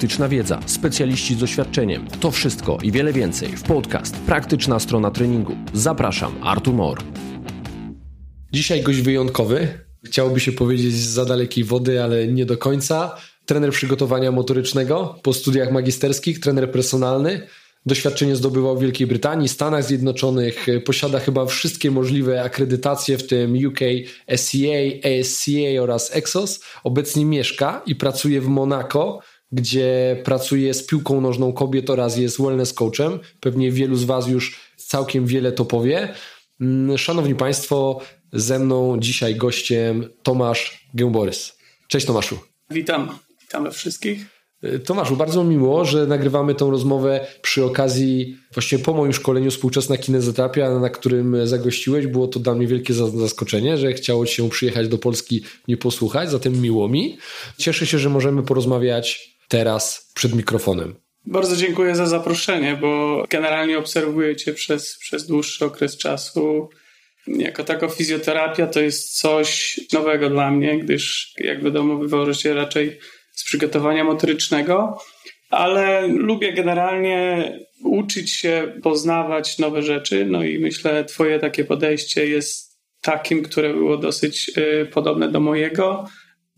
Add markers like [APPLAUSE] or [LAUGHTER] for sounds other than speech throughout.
praktyczna wiedza, specjaliści z doświadczeniem. To wszystko i wiele więcej w podcast Praktyczna strona treningu. Zapraszam, Artur Mor. Dzisiaj gość wyjątkowy. Chciałoby się powiedzieć z za dalekiej wody, ale nie do końca. Trener przygotowania motorycznego po studiach magisterskich, trener personalny. Doświadczenie zdobywał w Wielkiej Brytanii, Stanach Zjednoczonych, posiada chyba wszystkie możliwe akredytacje, w tym UK SCA, ASCA oraz EXOS. Obecnie mieszka i pracuje w Monako, gdzie pracuje z piłką nożną kobiet oraz jest wellness coachem. Pewnie wielu z Was już całkiem wiele to powie. Mm, szanowni Państwo, ze mną dzisiaj gościem Tomasz Gęborys. Cześć Tomaszu. Witam, witamy wszystkich. E, Tomaszu, bardzo miło, że nagrywamy tą rozmowę przy okazji, właśnie po moim szkoleniu Współczesna Kinezoterapia, na którym zagościłeś. Było to dla mnie wielkie zaskoczenie, że chciało Ci się przyjechać do Polski, mnie posłuchać, zatem miło mi. Cieszę się, że możemy porozmawiać teraz przed mikrofonem. Bardzo dziękuję za zaproszenie, bo generalnie obserwuję Cię przez, przez dłuższy okres czasu. Jako taka fizjoterapia to jest coś nowego dla mnie, gdyż jak wiadomo wywożę się raczej z przygotowania motorycznego, ale lubię generalnie uczyć się, poznawać nowe rzeczy, no i myślę Twoje takie podejście jest takim, które było dosyć y, podobne do mojego,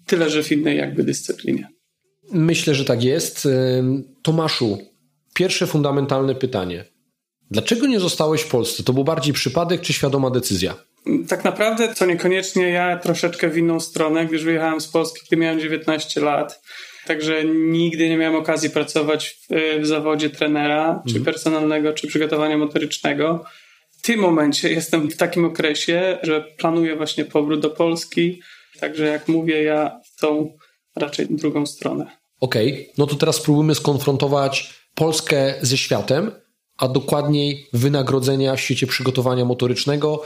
tyle że w innej jakby dyscyplinie. Myślę, że tak jest. Tomaszu, pierwsze fundamentalne pytanie. Dlaczego nie zostałeś w Polsce? To był bardziej przypadek czy świadoma decyzja? Tak naprawdę to niekoniecznie ja troszeczkę w inną stronę, gdyż wyjechałem z Polski, gdy miałem 19 lat. Także nigdy nie miałem okazji pracować w, w zawodzie trenera, czy mhm. personalnego, czy przygotowania motorycznego. W tym momencie [LAUGHS] jestem w takim okresie, że planuję właśnie powrót do Polski. Także jak mówię, ja w tą raczej drugą stronę. Okej, okay. no to teraz spróbujmy skonfrontować Polskę ze światem, a dokładniej wynagrodzenia w świecie przygotowania motorycznego.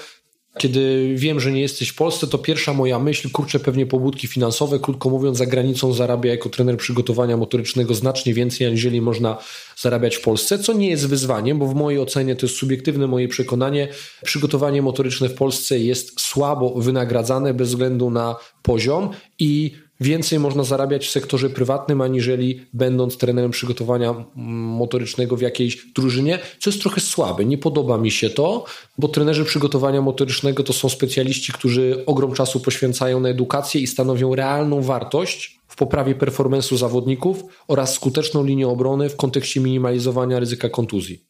Kiedy wiem, że nie jesteś w Polsce, to pierwsza moja myśl, kurczę, pewnie pobudki finansowe, krótko mówiąc, za granicą zarabia jako trener przygotowania motorycznego znacznie więcej, aniżeli można zarabiać w Polsce, co nie jest wyzwaniem, bo w mojej ocenie to jest subiektywne moje przekonanie. Przygotowanie motoryczne w Polsce jest słabo wynagradzane bez względu na poziom i więcej można zarabiać w sektorze prywatnym, aniżeli będąc trenerem przygotowania motorycznego w jakiejś drużynie, co jest trochę słabe. Nie podoba mi się to, bo trenerzy przygotowania motorycznego to są specjaliści, którzy ogrom czasu poświęcają na edukację i stanowią realną wartość w poprawie performance'u zawodników oraz skuteczną linię obrony w kontekście minimalizowania ryzyka kontuzji.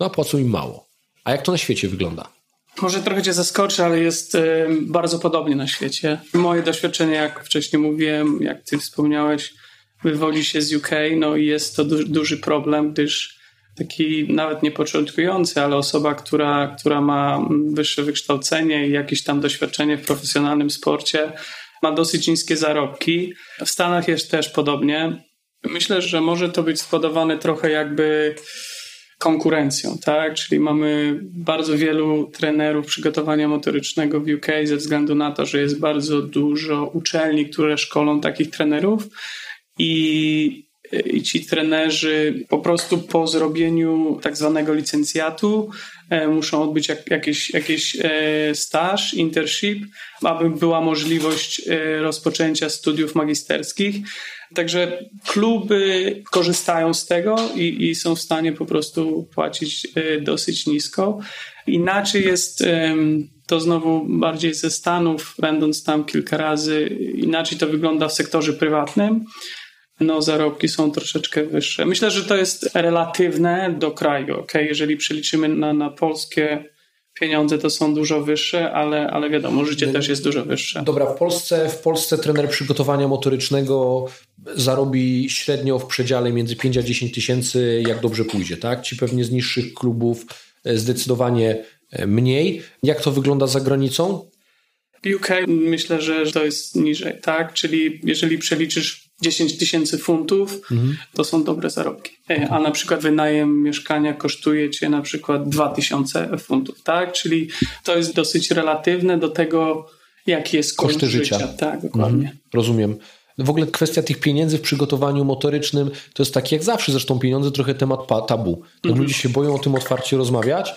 No a płacą im mało. A jak to na świecie wygląda? Może trochę Cię zaskoczy, ale jest y, bardzo podobnie na świecie. Moje doświadczenie, jak wcześniej mówiłem, jak Ty wspomniałeś, wywodzi się z UK, no i jest to du duży problem, gdyż taki nawet nie początkujący, ale osoba, która, która ma wyższe wykształcenie i jakieś tam doświadczenie w profesjonalnym sporcie, ma dosyć niskie zarobki. W Stanach jest też podobnie. Myślę, że może to być spowodowane trochę jakby konkurencją, tak? Czyli mamy bardzo wielu trenerów przygotowania motorycznego w UK ze względu na to, że jest bardzo dużo uczelni, które szkolą takich trenerów i, i ci trenerzy po prostu po zrobieniu tak zwanego licencjatu e, muszą odbyć jak, jakieś, jakieś e, staż, internship, aby była możliwość e, rozpoczęcia studiów magisterskich. Także kluby korzystają z tego i, i są w stanie po prostu płacić dosyć nisko. Inaczej jest to znowu bardziej ze Stanów, będąc tam kilka razy, inaczej to wygląda w sektorze prywatnym. No, zarobki są troszeczkę wyższe. Myślę, że to jest relatywne do kraju. Okay? Jeżeli przeliczymy na, na polskie pieniądze to są dużo wyższe, ale, ale wiadomo, życie też jest dużo wyższe. Dobra, w Polsce, w Polsce trener przygotowania motorycznego zarobi średnio w przedziale między 5 a 10 tysięcy, jak dobrze pójdzie, tak? Ci pewnie z niższych klubów e, zdecydowanie e, mniej. Jak to wygląda za granicą? UK myślę, że to jest niżej, tak? Czyli jeżeli przeliczysz 10 tysięcy funtów, mhm. to są dobre zarobki. E, a na przykład wynajem mieszkania kosztuje cię na przykład 2000 funtów, tak? Czyli to jest dosyć relatywne do tego, jaki jest koszt Koszty życia. życia. Tak, dokładnie. Mhm. Rozumiem. W ogóle kwestia tych pieniędzy w przygotowaniu motorycznym to jest tak jak zawsze, zresztą pieniądze trochę temat tabu. Mhm. Ludzie się boją o tym otwarcie rozmawiać.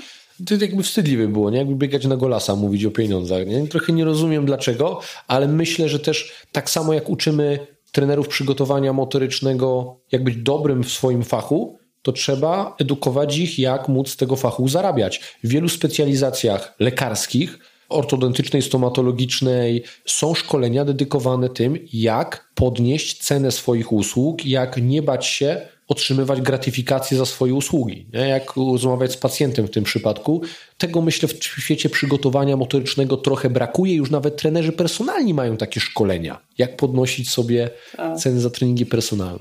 To jakby wstydliwe było, nie? Jakby biegać na golasa, mówić o pieniądzach. Nie? Trochę nie rozumiem dlaczego, ale myślę, że też tak samo jak uczymy trenerów przygotowania motorycznego, jak być dobrym w swoim fachu, to trzeba edukować ich, jak móc z tego fachu zarabiać. W wielu specjalizacjach lekarskich, ortodontycznej, stomatologicznej są szkolenia dedykowane tym, jak podnieść cenę swoich usług, jak nie bać się otrzymywać gratyfikację za swoje usługi. Nie? Jak rozmawiać z pacjentem w tym przypadku. Tego myślę w świecie przygotowania motorycznego trochę brakuje. Już nawet trenerzy personalni mają takie szkolenia. Jak podnosić sobie ceny za treningi personalne.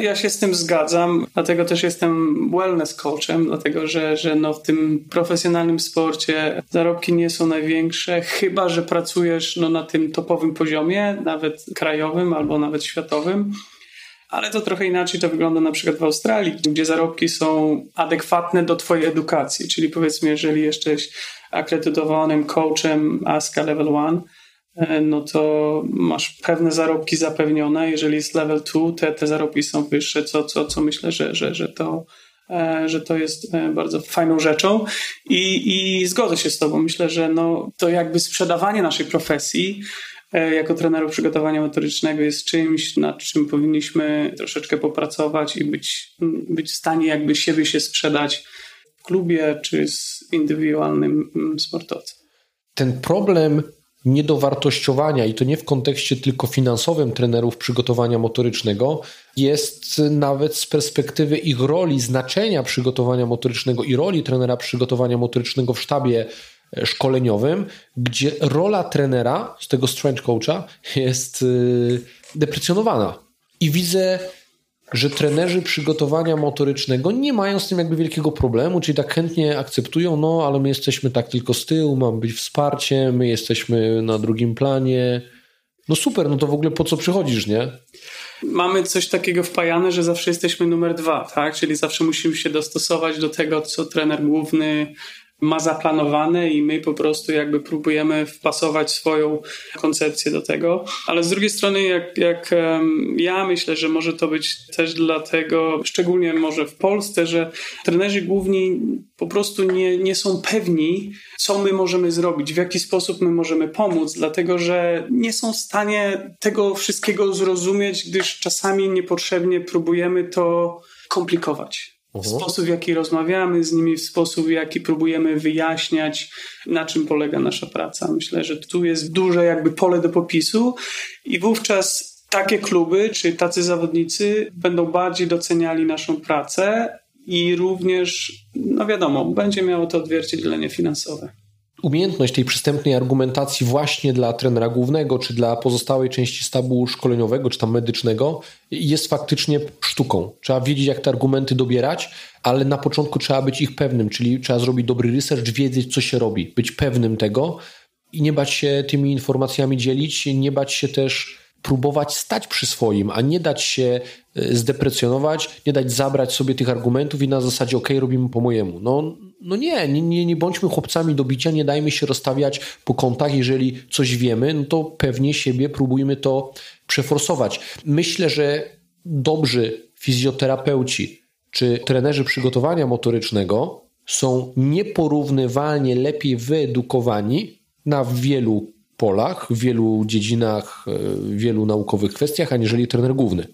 Ja się z tym zgadzam, dlatego też jestem wellness coachem, dlatego że, że no w tym profesjonalnym sporcie zarobki nie są największe, chyba że pracujesz no na tym topowym poziomie, nawet krajowym albo nawet światowym ale to trochę inaczej to wygląda na przykład w Australii, gdzie zarobki są adekwatne do Twojej edukacji. Czyli powiedzmy, jeżeli jesteś akredytowanym coachem ASCA Level 1, e, no to masz pewne zarobki zapewnione. Jeżeli jest level 2, te, te zarobki są wyższe, co, co, co myślę, że, że, że, to, e, że to jest e, bardzo fajną rzeczą. I, I zgodzę się z Tobą. Myślę, że no, to jakby sprzedawanie naszej profesji jako trenerów przygotowania motorycznego jest czymś, nad czym powinniśmy troszeczkę popracować i być, być w stanie jakby siebie się sprzedać w klubie czy z indywidualnym mm, sportowcem. Ten problem niedowartościowania, i to nie w kontekście tylko finansowym trenerów przygotowania motorycznego, jest nawet z perspektywy ich roli, znaczenia przygotowania motorycznego i roli trenera przygotowania motorycznego w sztabie szkoleniowym, gdzie rola trenera z tego strength coacha jest y, deprecjonowana. I widzę, że trenerzy przygotowania motorycznego nie mają z tym jakby wielkiego problemu, czyli tak chętnie akceptują, no ale my jesteśmy tak tylko z tyłu, mamy być wsparciem, my jesteśmy na drugim planie. No super, no to w ogóle po co przychodzisz, nie? Mamy coś takiego wpajane, że zawsze jesteśmy numer dwa, tak? Czyli zawsze musimy się dostosować do tego, co trener główny ma zaplanowane i my po prostu jakby próbujemy wpasować swoją koncepcję do tego. Ale z drugiej strony, jak, jak ja myślę, że może to być też dlatego, szczególnie może w Polsce, że trenerzy główni po prostu nie, nie są pewni, co my możemy zrobić, w jaki sposób my możemy pomóc, dlatego że nie są w stanie tego wszystkiego zrozumieć, gdyż czasami niepotrzebnie próbujemy to komplikować w mhm. sposób, w jaki rozmawiamy z nimi, w sposób, w jaki próbujemy wyjaśniać, na czym polega nasza praca. Myślę, że tu jest duże jakby pole do popisu i wówczas takie kluby czy tacy zawodnicy będą bardziej doceniali naszą pracę i również, no wiadomo, będzie miało to odzwierciedlenie finansowe umiejętność tej przystępnej argumentacji właśnie dla trenera głównego, czy dla pozostałej części stabu szkoleniowego, czy tam medycznego, jest faktycznie sztuką. Trzeba wiedzieć, jak te argumenty dobierać, ale na początku trzeba być ich pewnym, czyli trzeba zrobić dobry research, wiedzieć, co się robi, być pewnym tego i nie bać się tymi informacjami dzielić, nie bać się też próbować stać przy swoim, a nie dać się e, zdeprecjonować, nie dać zabrać sobie tych argumentów i na zasadzie ok, robimy po mojemu. No, no nie, nie, nie bądźmy chłopcami do bicia, nie dajmy się rozstawiać po kątach. Jeżeli coś wiemy, no to pewnie siebie próbujmy to przeforsować. Myślę, że dobrzy fizjoterapeuci czy trenerzy przygotowania motorycznego są nieporównywalnie lepiej wyedukowani na wielu polach, w wielu dziedzinach, e, w wielu naukowych kwestiach, aniżeli trener główny.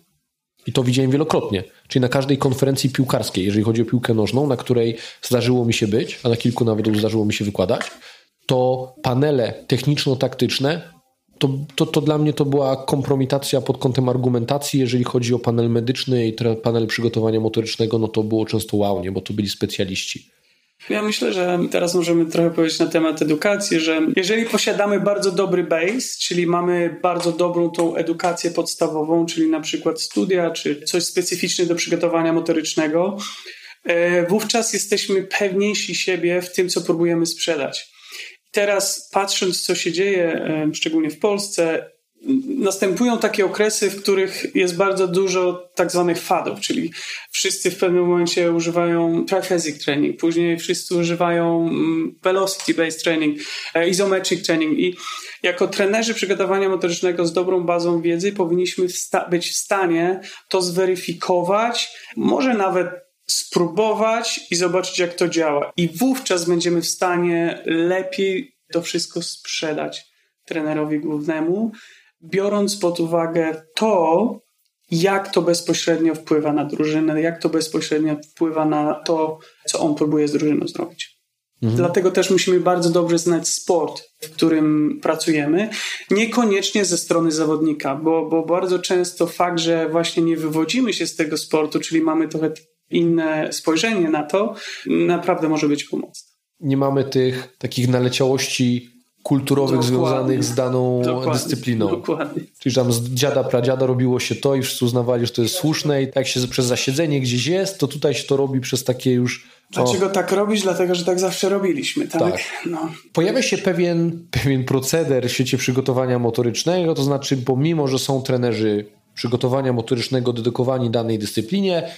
I to widziałem wielokrotnie. Czyli na każdej konferencji piłkarskiej, jeżeli chodzi o piłkę nożną, na której zdarzyło mi się być, a na kilku nawet zdarzyło mi się wykładać, to panele techniczno-taktyczne to, to, to dla mnie to była kompromitacja pod kątem argumentacji. Jeżeli chodzi o panel medyczny i panel przygotowania motorycznego, no to było często wow, nie? bo to byli specjaliści. Ja myślę, że teraz możemy trochę powiedzieć na temat edukacji, że jeżeli posiadamy bardzo dobry base, czyli mamy bardzo dobrą tą edukację podstawową, czyli na przykład studia, czy coś specyficzne do przygotowania motorycznego, e, wówczas jesteśmy pewniejsi siebie w tym, co próbujemy sprzedać. Teraz patrząc, co się dzieje, e, szczególnie w Polsce, następują takie okresy, w których jest bardzo dużo tak zwanych fadów, czyli wszyscy w pewnym momencie używają triphasic training, później wszyscy używają mm, velocity-based training, e, isometric training i jako trenerzy przygotowania motorycznego z dobrą bazą wiedzy powinniśmy być w stanie to zweryfikować, może nawet spróbować i zobaczyć, jak to działa. I wówczas będziemy w stanie lepiej to wszystko sprzedać trenerowi głównemu, biorąc pod uwagę to, jak to bezpośrednio wpływa na drużynę, jak to bezpośrednio wpływa na to, co on próbuje z drużyną zrobić. Mhm. Dlatego też musimy bardzo dobrze znać sport, w którym pracujemy. Niekoniecznie ze strony zawodnika, bo, bo bardzo często fakt, że właśnie nie wywodzimy się z tego sportu, czyli mamy trochę inne spojrzenie na to, naprawdę może być pomocne. Nie mamy tych takich naleciałości kulturowych dokładnie, związanych z daną dokładnie, dyscypliną. Dokładnie. Czyli tam z dziada, pradziada robiło się to i wszyscy uznawali, że to jest słuszne i jak się przez zasiedzenie gdzieś jest, to tutaj się to robi przez takie już... Dlaczego o... tak robić? Dlatego, że tak zawsze robiliśmy, tak? tak. No. Pojawia się pewien, pewien proceder w świecie przygotowania motorycznego, to znaczy pomimo, że są trenerzy przygotowania motorycznego dedykowani danej dyscyplinie,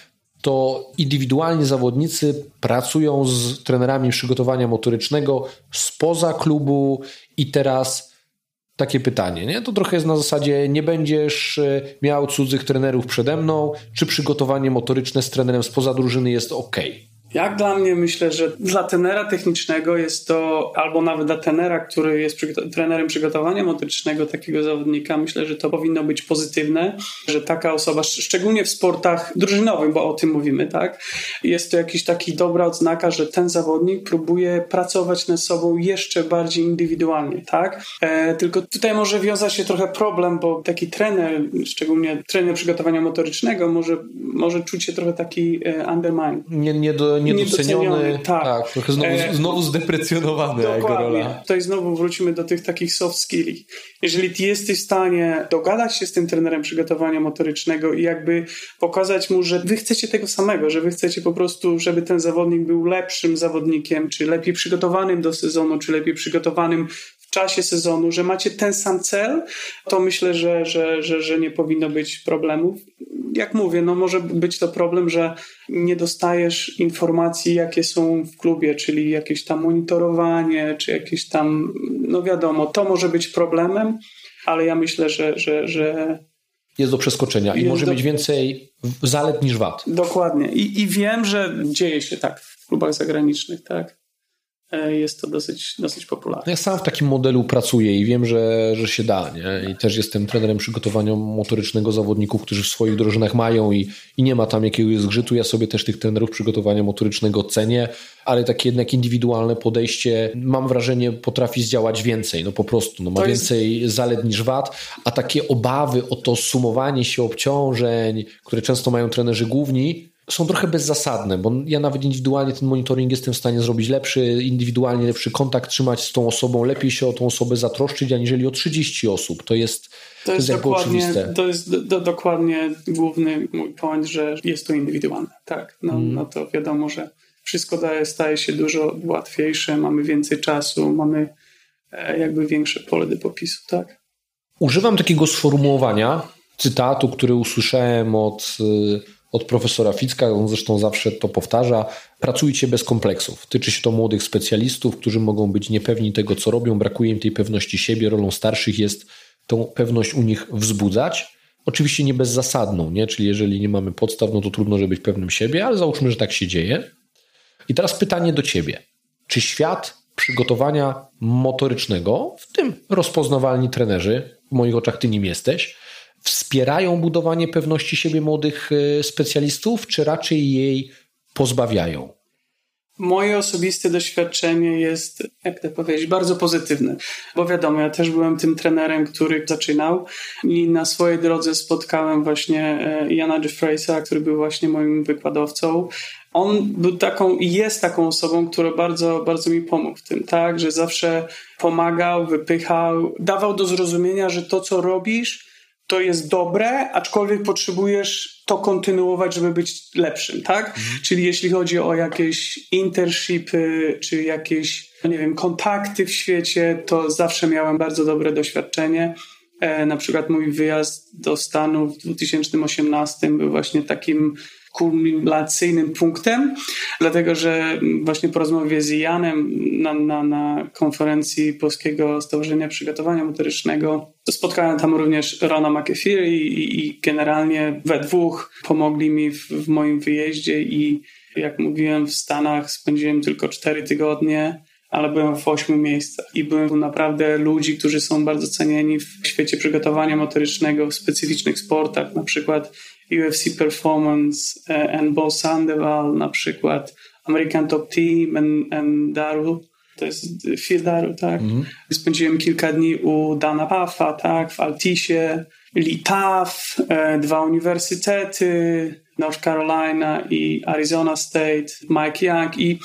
to indywidualni zawodnicy pracują z trenerami przygotowania motorycznego spoza klubu i teraz takie pytanie, nie? To trochę jest na zasadzie nie będziesz e, miał cudzych trenerów przede mną, czy przygotowanie motoryczne z trenerem spoza drużyny jest ok? Jak dla mnie myślę, że dla tenera technicznego jest to, albo nawet dla tenera, który jest trenerem przygotowania motorycznego takiego zawodnika, myślę, że to powinno być pozytywne, że taka osoba, szczególnie w sportach drużynowych, bo o tym mówimy, tak, jest to jakiś taki dobra odznaka, że ten zawodnik próbuje pracować nad sobą jeszcze bardziej indywidualnie, tak. E, tylko tutaj może wiązać się trochę problem, bo taki trener, szczególnie trener przygotowania motorycznego, może, może czuć się trochę taki e. Nie, nie do niedoceniony, tak. tak trochę znowu, e, znowu zdeprecjonowany jego rola. Tutaj znowu wrócimy do tych takich soft skilli. Jeżeli ty jesteś w stanie dogadać się z tym trenerem przygotowania motorycznego i jakby pokazać mu, że wy chcecie tego samego, że wy chcecie po prostu, żeby ten zawodnik był lepszym zawodnikiem, czy lepiej przygotowanym do sezonu, czy lepiej przygotowanym czasie sezonu, że macie ten sam cel, to myślę, że, że, że, że nie powinno być problemów jak mówię, no może być to problem, że nie dostajesz informacji, jakie są w klubie, czyli jakieś tam monitorowanie, czy jakieś tam, no wiadomo, to może być problemem, ale ja myślę, że, że, że jest do przeskoczenia i może do... mieć więcej zalet niż wad. Dokładnie. I, I wiem, że dzieje się tak w klubach zagranicznych, tak. E, jest to dosyć, dosyć popularne. Ja sam w takim modelu pracuję i wiem, że, że się da. Nie? I też jestem trenerem przygotowania motorycznego zawodników, którzy w swoich drużynach mają i, i nie ma tam jakiegoś zgrzytu. Ja sobie też tych trenerów przygotowania motorycznego cenię, ale takie jednak indywidualne podejście, mam wrażenie, potrafi zdziałać więcej. No po prostu, no, ma więcej zalet niż wad, a takie obawy o to sumowanie się obciążeń, które często mają trenerzy główni, są trochę bezzasadne, bo ja nawet indywidualnie ten monitoring jestem w stanie zrobić lepszy, indywidualnie lepszy kontakt trzymać z tą osobą, lepiej się o tą osobę zatroszczyć, aniżeli o 30 osób. To jest, to, to jest, jest dokładnie, oczywiste. To jest do, do, dokładnie główny mój point, że jest to indywidualne. Tak, no, mm. no to wiadomo, że wszystko daje, staje się dużo łatwiejsze, mamy więcej czasu, mamy e, jakby większe pole do popisu, tak? Używam takiego sformułowania, cytatu, który usłyszałem od y, od profesora Ficka, on zresztą zawsze to powtarza, pracujcie bez kompleksów. Tyczy się to młodych specjalistów, którzy mogą być niepewni tego, co robią, brakuje im tej pewności siebie. Rolą starszych jest tą pewność u nich wzbudzać. Oczywiście nie bezzasadną, nie? czyli jeżeli nie mamy podstaw, no to trudno, żeby być pewnym siebie, ale załóżmy, że tak się dzieje. I teraz pytanie do ciebie. Czy świat przygotowania motorycznego, w tym rozpoznawalni trenerzy, w moich oczach ty nim jesteś, wspierają budowanie pewności siebie młodych e, specjalistów, czy raczej jej pozbawiają? Moje osobiste doświadczenie jest, jak to powiedzieć, bardzo pozytywne, bo wiadomo, ja też byłem tym trenerem, który zaczynał i na swojej drodze spotkałem właśnie e, Jana Jeffreysa, który był właśnie moim wykładowcą. On był taką i jest taką osobą, która bardzo, bardzo mi pomógł w tym, tak, że zawsze pomagał, wypychał, dawał do zrozumienia, że to, co robisz, to jest dobre, aczkolwiek potrzebujesz to kontynuować, żeby być lepszym, tak? Mhm. Czyli jeśli chodzi o jakieś internshipy, czy jakieś, no nie wiem, kontakty w świecie, to zawsze miałem bardzo dobre doświadczenie. E, na przykład mój wyjazd do Stanów w 2018 był właśnie takim kulminacyjnym punktem, dlatego że właśnie po rozmowie z Janem na, na, na konferencji Polskiego Stowarzyszenia Przygotowania Motorycznego spotkałem tam również Rona McAfee i, i generalnie we dwóch pomogli mi w, w moim wyjeździe i jak mówiłem w Stanach spędziłem tylko cztery tygodnie ale byłem w ośmiu miejscach i byłem tu naprawdę ludzi, którzy są bardzo cenieni w świecie przygotowania motorycznego w specyficznych sportach, na przykład UFC Performance e, and Bo Sandoval, na przykład American Top Team and, and Daru. To jest Phil Daru, tak? Mm. Spędziłem kilka dni u Dana Paffa, tak? W Altisie, Taff, e, dwa uniwersytety, North Carolina i Arizona State, Mike Young i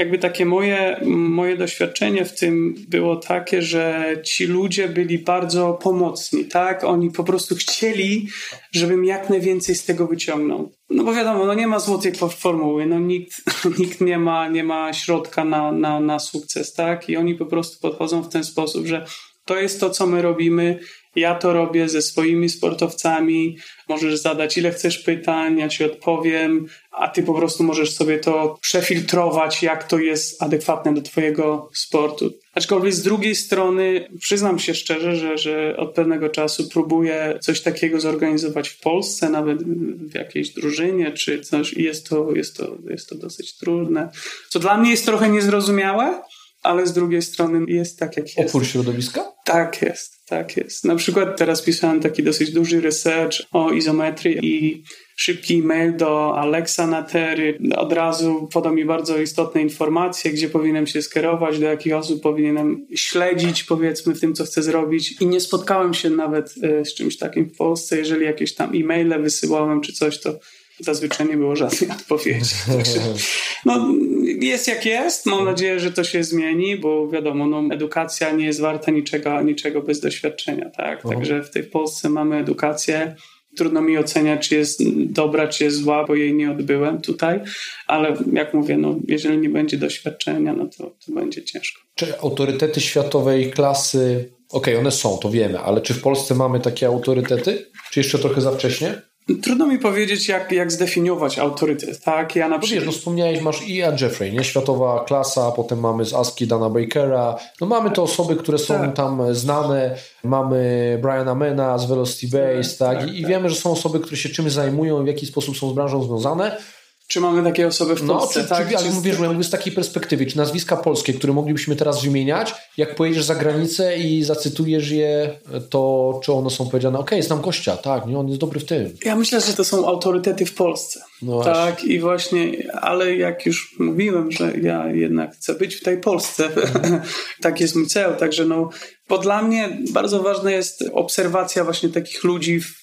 jakby takie moje, moje doświadczenie w tym było takie, że ci ludzie byli bardzo pomocni, tak? Oni po prostu chcieli, żebym jak najwięcej z tego wyciągnął. No bo wiadomo, no nie ma złotej formuły, no nikt, [LAUGHS] nikt nie, ma, nie ma środka na, na, na sukces, tak? I oni po prostu podchodzą w ten sposób, że to jest to, co my robimy, ja to robię ze swoimi sportowcami. Możesz zadać ile chcesz pytań, ja ci odpowiem, a ty po prostu możesz sobie to przefiltrować, jak to jest adekwatne do twojego sportu. Aczkolwiek z drugiej strony przyznam się szczerze, że, że od pewnego czasu próbuję coś takiego zorganizować w Polsce, nawet w jakiejś drużynie czy coś i jest to, jest to, jest to dosyć trudne. Co dla mnie jest trochę niezrozumiałe, ale z drugiej strony jest tak, jak jest. Opór środowiska? Tak jest, tak jest. Na przykład teraz pisałem taki dosyć duży research o izometrii i szybki e-mail do Alexa Natery. Od razu podał mi bardzo istotne informacje, gdzie powinienem się skierować, do jakich osób powinienem śledzić, powiedzmy, w tym, co chcę zrobić. I nie spotkałem się nawet e, z czymś takim w Polsce. Jeżeli jakieś tam e-maile wysyłałem czy coś, to zazwyczaj nie było żadnej [LAUGHS] odpowiedzi. [LAUGHS] no, jest jak jest. Mam nadzieję, że to się zmieni, bo wiadomo, no, edukacja nie jest warta niczego, niczego bez doświadczenia. Tak? Także w tej Polsce mamy edukację. Trudno mi oceniać, czy jest dobra, czy jest zła, bo jej nie odbyłem tutaj, ale jak mówię, no, jeżeli nie będzie doświadczenia, no to, to będzie ciężko. Czy autorytety światowej klasy, okej, okay, one są, to wiemy, ale czy w Polsce mamy takie autorytety? Czy jeszcze trochę za wcześnie? Trudno mi powiedzieć, jak, jak zdefiniować autorytet, tak? Ja na przykład... Wiesz, no wspomniałeś, masz Ian Jeffrey, nie? Światowa klasa, potem mamy z ASCII Dana Bakera, no mamy te osoby, które są tak. tam znane, mamy Briana Mena z Velocity Base, tak? tak? I, tak. I wiemy, że są osoby, które się czymś zajmują, w jaki sposób są z branżą związane, czy mamy takie osoby w no, Polsce? No, czy, tak? Czy, ale mówię, że mówię z takiej perspektywy, czy nazwiska polskie, które moglibyśmy teraz wymieniać, jak pojedziesz za granicę i zacytujesz je, to czy one są powiedziane, ok, znam gościa, tak, nie, on jest dobry w tym. Ja myślę, że to są autorytety w Polsce. No tak, i właśnie, ale jak już mówiłem, że ja jednak chcę być w tej Polsce, [LAUGHS] tak jest mój cel, także no, bo dla mnie bardzo ważna jest obserwacja właśnie takich ludzi w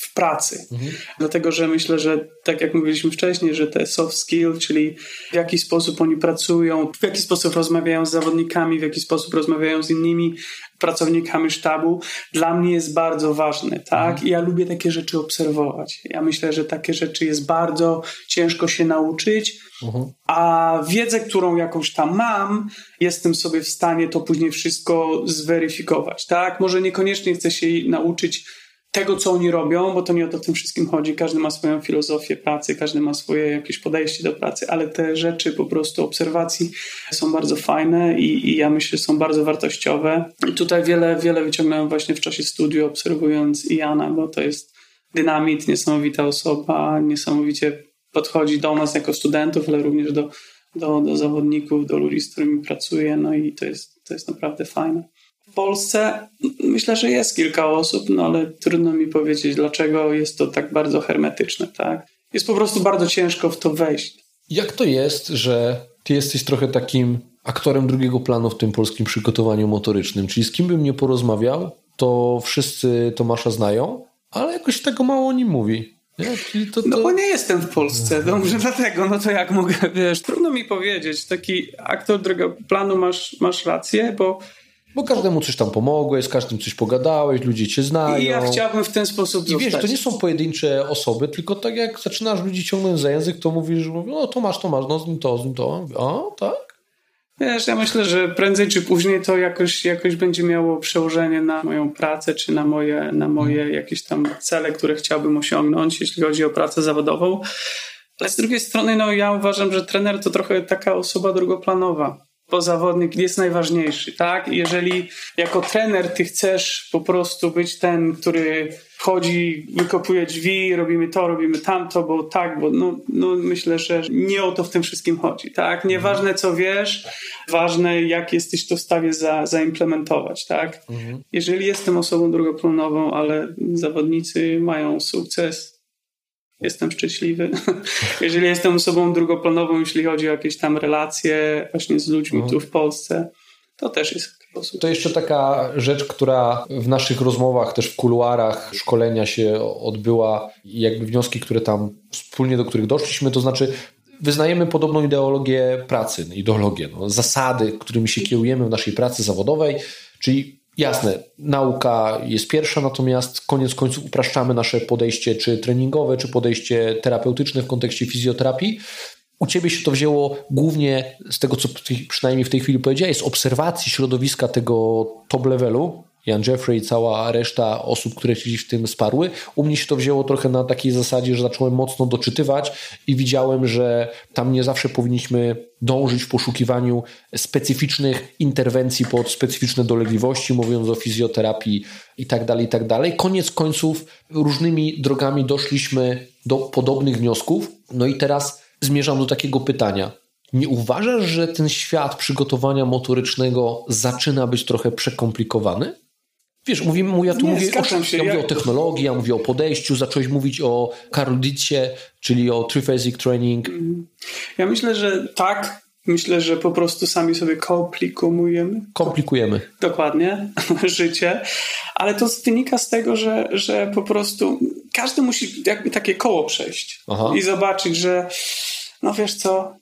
w pracy. Mhm. Dlatego, że myślę, że tak jak mówiliśmy wcześniej, że te soft skill, czyli w jaki sposób oni pracują, w jaki sposób rozmawiają z zawodnikami, w jaki sposób rozmawiają z innymi pracownikami sztabu, dla mnie jest bardzo ważny, tak? Mhm. I ja lubię takie rzeczy obserwować. Ja myślę, że takie rzeczy jest bardzo ciężko się nauczyć, mhm. a wiedzę, którą jakąś tam mam, jestem sobie w stanie to później wszystko zweryfikować, tak? Może niekoniecznie chcę się nauczyć tego, co oni robią, bo to nie o to tym wszystkim chodzi. Każdy ma swoją filozofię pracy, każdy ma swoje jakieś podejście do pracy, ale te rzeczy po prostu obserwacji są bardzo fajne i, i ja myślę, że są bardzo wartościowe. I tutaj wiele, wiele wyciągnąłem właśnie w czasie studiu, obserwując Iana, bo to jest dynamit, niesamowita osoba, niesamowicie podchodzi do nas jako studentów, ale również do, do, do zawodników, do ludzi, z którymi pracuję, no i to jest, to jest naprawdę fajne. W Polsce myślę, że jest kilka osób, no ale trudno mi powiedzieć, dlaczego jest to tak bardzo hermetyczne, tak? Jest po prostu bardzo ciężko w to wejść. Jak to jest, że ty jesteś trochę takim aktorem drugiego planu w tym polskim przygotowaniu motorycznym? Czyli z kim bym nie porozmawiał, to wszyscy Tomasza znają, ale jakoś tego mało o nim mówi. To, to... No bo nie jestem w Polsce, no może [LAUGHS] dlatego, no to jak mogę, wiesz, trudno mi powiedzieć, taki aktor drugiego planu masz, masz rację, bo bo każdemu coś tam pomogłeś, z każdym coś pogadałeś, ludzie cię znają. I ja chciałbym w ten sposób I wiesz, to nie są pojedyncze osoby, tylko tak jak zaczynasz ludzi ciągnąć za język, to mówisz, no to masz, to masz, no z nim to, z nim to. O, tak? Wiesz, ja myślę, że prędzej czy później to jakoś, jakoś będzie miało przełożenie na moją pracę, czy na moje, na moje hmm. jakieś tam cele, które chciałbym osiągnąć, jeśli chodzi o pracę zawodową. Ale z drugiej strony, no ja uważam, że trener to trochę taka osoba drugoplanowa bo zawodnik jest najważniejszy, tak? Jeżeli jako trener ty chcesz po prostu być ten, który wchodzi, wykopuje drzwi, robimy to, robimy tamto, bo tak, bo no, no myślę, że nie o to w tym wszystkim chodzi, tak? Nieważne co wiesz, ważne jak jesteś to w stanie za, zaimplementować, tak? Mhm. Jeżeli jestem osobą drugoplanową, ale zawodnicy mają sukces, jestem szczęśliwy. [LAUGHS] Jeżeli jestem osobą drugoplanową, jeśli chodzi o jakieś tam relacje właśnie z ludźmi mhm. tu w Polsce, to też jest to jeszcze taka rzecz, która w naszych rozmowach, też w kuluarach szkolenia się odbyła i jakby wnioski, które tam wspólnie do których doszliśmy, to znaczy wyznajemy podobną ideologię pracy, ideologię, no, zasady, którymi się kierujemy w naszej pracy zawodowej, czyli Jasne, nauka jest pierwsza, natomiast koniec końców upraszczamy nasze podejście czy treningowe, czy podejście terapeutyczne w kontekście fizjoterapii. U ciebie się to wzięło głównie z tego, co przynajmniej w tej chwili powiedziałeś, z obserwacji środowiska tego top levelu, Jan Jeffrey i cała reszta osób, które się w tym sparły. U mnie się to wzięło trochę na takiej zasadzie, że zacząłem mocno doczytywać i widziałem, że tam nie zawsze powinniśmy dążyć w poszukiwaniu specyficznych interwencji pod specyficzne dolegliwości, mówiąc o fizjoterapii i tak dalej, i tak dalej. Koniec końców różnymi drogami doszliśmy do podobnych wniosków. No i teraz zmierzam do takiego pytania. Nie uważasz, że ten świat przygotowania motorycznego zaczyna być trochę przekomplikowany? Wiesz, mówimy, ja tu nie, mówię, o, się, ja mówię o technologii, ja mówię o podejściu, zacząłeś mówić o Karudicie, czyli o triphasic training. Mhm. Ja myślę, że tak. Myślę, że po prostu sami sobie komplikujemy. Komplikujemy. Dokładnie, [LAUGHS] życie. Ale to wynika z tego, że, że po prostu każdy musi jakby takie koło przejść Aha. i zobaczyć, że no wiesz co,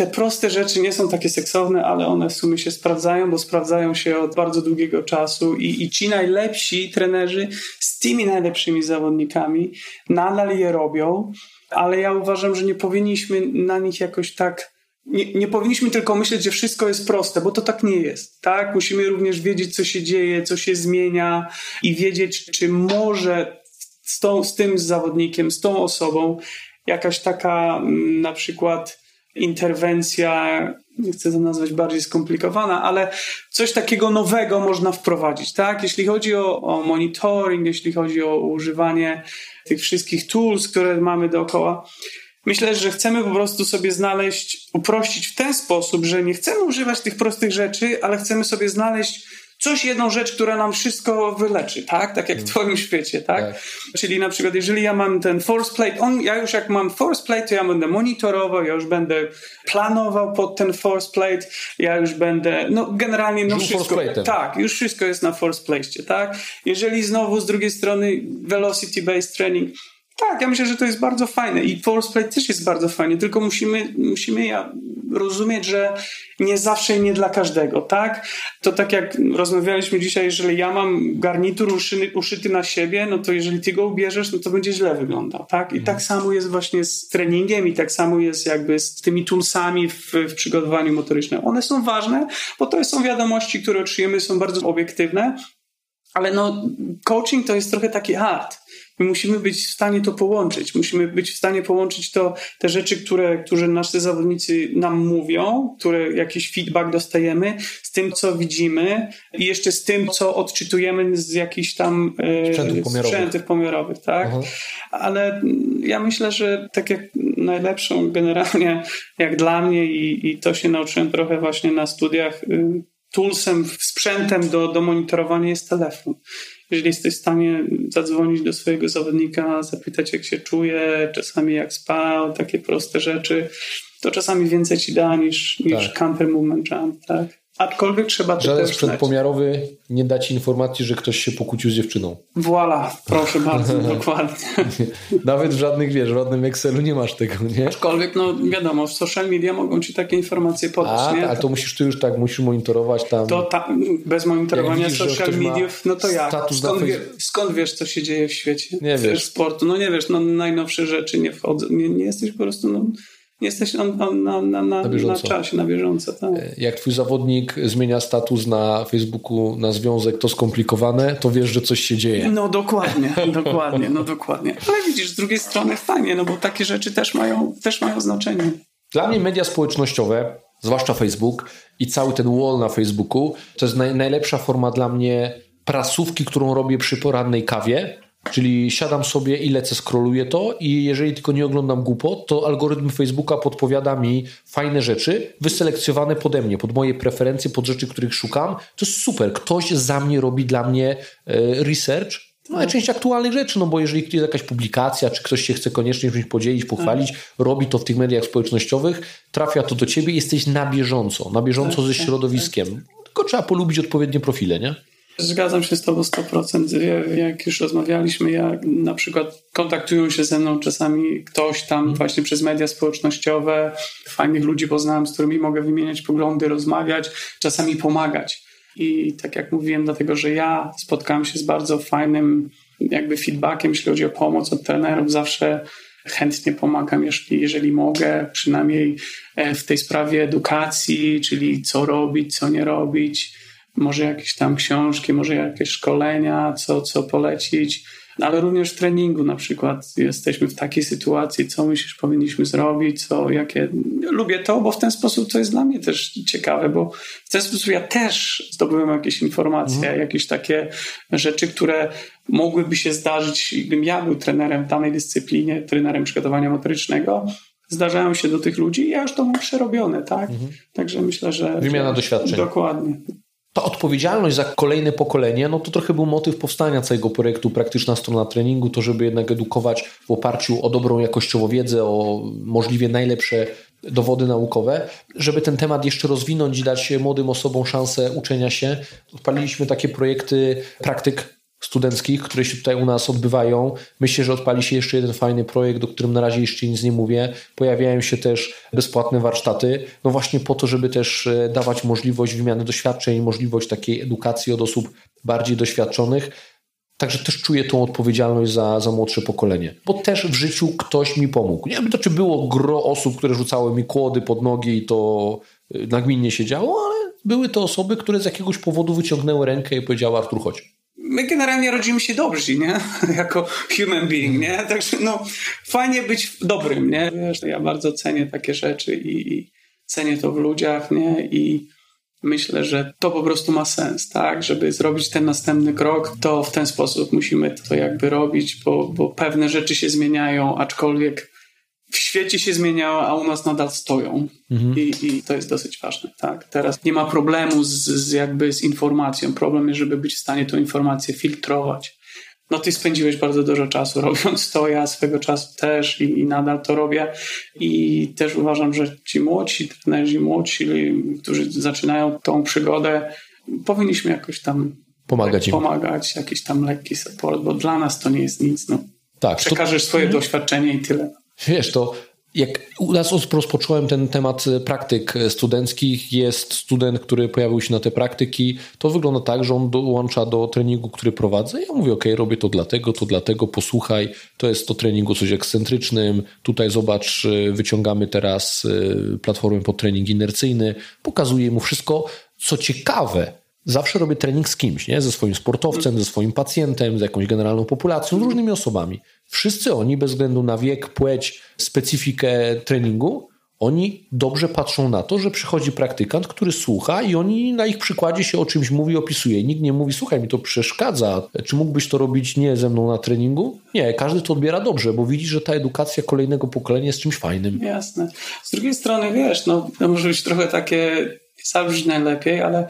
te proste rzeczy nie są takie seksowne, ale one w sumie się sprawdzają, bo sprawdzają się od bardzo długiego czasu i, i ci najlepsi trenerzy z tymi najlepszymi zawodnikami nadal je robią, ale ja uważam, że nie powinniśmy na nich jakoś tak nie, nie, powinniśmy tylko myśleć, że wszystko jest proste, bo to tak nie jest. Tak? Musimy również wiedzieć, co się dzieje, co się zmienia i wiedzieć, czy może z, tą, z tym zawodnikiem, z tą osobą jakaś taka mm, na przykład interwencja, nie chcę to nazwać bardziej skomplikowana, ale coś takiego nowego można wprowadzić, tak? Jeśli chodzi o, o monitoring, jeśli chodzi o używanie tych wszystkich tools, które mamy dookoła, Myślę, że chcemy po prostu sobie znaleźć, uprościć w ten sposób, że nie chcemy używać tych prostych rzeczy, ale chcemy sobie znaleźć coś, jedną rzecz, która nam wszystko wyleczy, tak? Tak jak w mm. twoim świecie, tak? tak? Czyli na przykład, jeżeli ja mam ten force plate, on, ja już jak mam force plate, to ja będę monitorował, ja już będę planował pod ten force plate, ja już będę, no generalnie, no wszystko, tak, już wszystko jest na force plate, tak? Jeżeli znowu z drugiej strony velocity based training, tak, ja myślę, że to jest bardzo fajne i force też jest bardzo fajny, tylko musimy, musimy ja rozumieć, że nie zawsze i nie dla każdego, tak? To tak jak rozmawialiśmy dzisiaj, jeżeli ja mam garnitur uszyty, uszyty na siebie, no to jeżeli ty go ubierzesz, no to będzie źle wyglądał, tak? I mhm. tak samo jest właśnie z treningiem i tak samo jest jakby z tymi toolsami w, w przygotowaniu motorycznym. One są ważne, bo to są wiadomości, które otrzymujemy, są bardzo obiektywne, ale no, coaching to jest trochę taki art. My musimy być w stanie to połączyć. Musimy być w stanie połączyć to, te rzeczy, które, które nasi zawodnicy nam mówią, które jakiś feedback dostajemy, z tym, co widzimy i jeszcze z tym, co odczytujemy z jakichś tam e, sprzętów pomiarowych, sprzętów pomiarowych tak? Ale ja myślę, że tak jak najlepszą generalnie, jak dla mnie i, i to się nauczyłem trochę właśnie na studiach, y, toolsem, sprzętem do, do monitorowania jest telefon. Jeżeli jesteś w stanie zadzwonić do swojego zawodnika, zapytać jak się czuje, czasami jak spał, takie proste rzeczy, to czasami więcej ci da niż, niż tak. counter movement jump, tak? Aczkolwiek trzeba to Żaden sprzęt znać. pomiarowy nie da ci informacji, że ktoś się pokłócił z dziewczyną. Voila, proszę bardzo, [LAUGHS] dokładnie. [LAUGHS] Nawet w żadnych, wiesz, w żadnym Excelu nie masz tego, nie? Aczkolwiek, no wiadomo, w social media mogą ci takie informacje podać, A, nie? ale to musisz ty już tak, musisz monitorować tam. To ta, bez monitorowania widzisz, social mediów, no to jak? Skąd, wie, skąd, wiesz, co się dzieje w świecie? Nie wiesz. Sportu, no nie wiesz, no najnowsze rzeczy nie wchodzą, nie, nie jesteś po prostu, no jesteś na, na, na, na, na, na czasie, na bieżąco. Tak. E, jak twój zawodnik zmienia status na Facebooku na związek, to skomplikowane, to wiesz, że coś się dzieje. No dokładnie, [LAUGHS] dokładnie, no dokładnie. Ale widzisz, z drugiej strony fajnie, no bo takie rzeczy też mają, też mają znaczenie. Dla mnie media społecznościowe, zwłaszcza Facebook i cały ten wall na Facebooku, to jest naj, najlepsza forma dla mnie prasówki, którą robię przy porannej kawie, Czyli siadam sobie i lecę, scrolluję to i jeżeli tylko nie oglądam głupot, to algorytm Facebooka podpowiada mi fajne rzeczy, wyselekcjonowane pode mnie, pod moje preferencje, pod rzeczy, których szukam. To jest super. Ktoś za mnie robi dla mnie e, research, no najczęściej aktualnych rzeczy, no bo jeżeli jest jakaś publikacja, czy ktoś się chce koniecznie czymś podzielić, pochwalić, robi to w tych mediach społecznościowych, trafia to do ciebie, jesteś na bieżąco, na bieżąco ze środowiskiem. Tylko trzeba polubić odpowiednie profile, nie? Zgadzam się z Tobą 100%. Jak już rozmawialiśmy, ja na przykład kontaktują się ze mną czasami ktoś tam mm. właśnie przez media społecznościowe, fajnych ludzi poznałem, z którymi mogę wymieniać poglądy, rozmawiać, czasami pomagać. I tak jak mówiłem, dlatego że ja spotkałem się z bardzo fajnym jakby feedbackiem, jeśli chodzi o pomoc od trenerów, zawsze chętnie pomagam, jeżeli, jeżeli mogę, przynajmniej e, w tej sprawie edukacji, czyli co robić, co nie robić może jakieś tam książki, może jakieś szkolenia, co, co polecić, ale również w treningu na przykład jesteśmy w takiej sytuacji, co myślisz powinniśmy zrobić, co, jakie... Lubię to, bo w ten sposób to jest dla mnie też ciekawe, bo w ten sposób ja też zdobyłem jakieś informacje, mhm. jakieś takie rzeczy, które mogłyby się zdarzyć, gdybym ja był trenerem w danej dyscyplinie, trenerem przygotowania motorycznego, zdarzają się do tych ludzi i ja już to mam przerobione, tak? Mhm. Także myślę, że... Wymiana doświadczeń. Dokładnie ta odpowiedzialność za kolejne pokolenie, no to trochę był motyw powstania całego projektu Praktyczna Strona Treningu, to żeby jednak edukować w oparciu o dobrą jakościowo wiedzę, o możliwie najlepsze dowody naukowe, żeby ten temat jeszcze rozwinąć i dać młodym osobom szansę uczenia się. Odpaliliśmy takie projekty praktyk studenckich, które się tutaj u nas odbywają. Myślę, że odpali się jeszcze jeden fajny projekt, o którym na razie jeszcze nic nie mówię. Pojawiają się też bezpłatne warsztaty, no właśnie po to, żeby też e, dawać możliwość wymiany doświadczeń, możliwość takiej edukacji od osób bardziej doświadczonych. Także też czuję tą odpowiedzialność za, za młodsze pokolenie, bo też w życiu ktoś mi pomógł. Nie wiem, to czy było gro osób, które rzucały mi kłody pod nogi i to e, nagminnie się działo, ale były to osoby, które z jakiegoś powodu wyciągnęły rękę i powiedziały Artur, chodź my generalnie rodzimy się dobrzy, nie? [LAUGHS] Jako human being, nie? Także no, fajnie być dobrym, nie? Wiesz, ja bardzo cenię takie rzeczy i, i cenię to w ludziach, nie? I myślę, że to po prostu ma sens, tak? Żeby zrobić ten następny krok, to w ten sposób musimy to jakby robić, bo, bo pewne rzeczy się zmieniają, aczkolwiek w świecie się zmieniało, a u nas nadal stoją. Mhm. I, I, to jest dosyć ważne. Tak? Teraz nie ma problemu z, z, jakby z informacją. Problem jest, żeby być w stanie tą informację filtrować. No ty spędziłeś bardzo dużo czasu [LAUGHS] robiąc to, ja swego czasu też i, i nadal to robię. I też uważam, że ci młodsi trenerzy, młodsi, którzy zaczynają tą przygodę, powinniśmy jakoś tam pomagać, im. pomagać jakiś tam lekki support, bo dla nas to nie jest nic. No. Tak, Przekażesz to... swoje mhm. doświadczenie i tyle. Wiesz, to jak u nas rozpocząłem ten temat praktyk studenckich, jest student, który pojawił się na te praktyki, to wygląda tak, że on dołącza do treningu, który prowadzę. Ja mówię, ok, robię to dlatego, to dlatego, posłuchaj, to jest to treningu coś ekscentrycznym, tutaj zobacz, wyciągamy teraz y, platformę pod trening inercyjny, pokazuję mu wszystko. Co ciekawe, zawsze robię trening z kimś, nie? ze swoim sportowcem, ze swoim pacjentem, z jakąś generalną populacją, z różnymi osobami. Wszyscy oni, bez względu na wiek, płeć, specyfikę treningu, oni dobrze patrzą na to, że przychodzi praktykant, który słucha i oni na ich przykładzie się o czymś mówi, opisuje. Nikt nie mówi, słuchaj, mi to przeszkadza, czy mógłbyś to robić nie ze mną na treningu? Nie, każdy to odbiera dobrze, bo widzi, że ta edukacja kolejnego pokolenia jest czymś fajnym. Jasne. Z drugiej strony, wiesz, no, to może być trochę takie, nie najlepiej, ale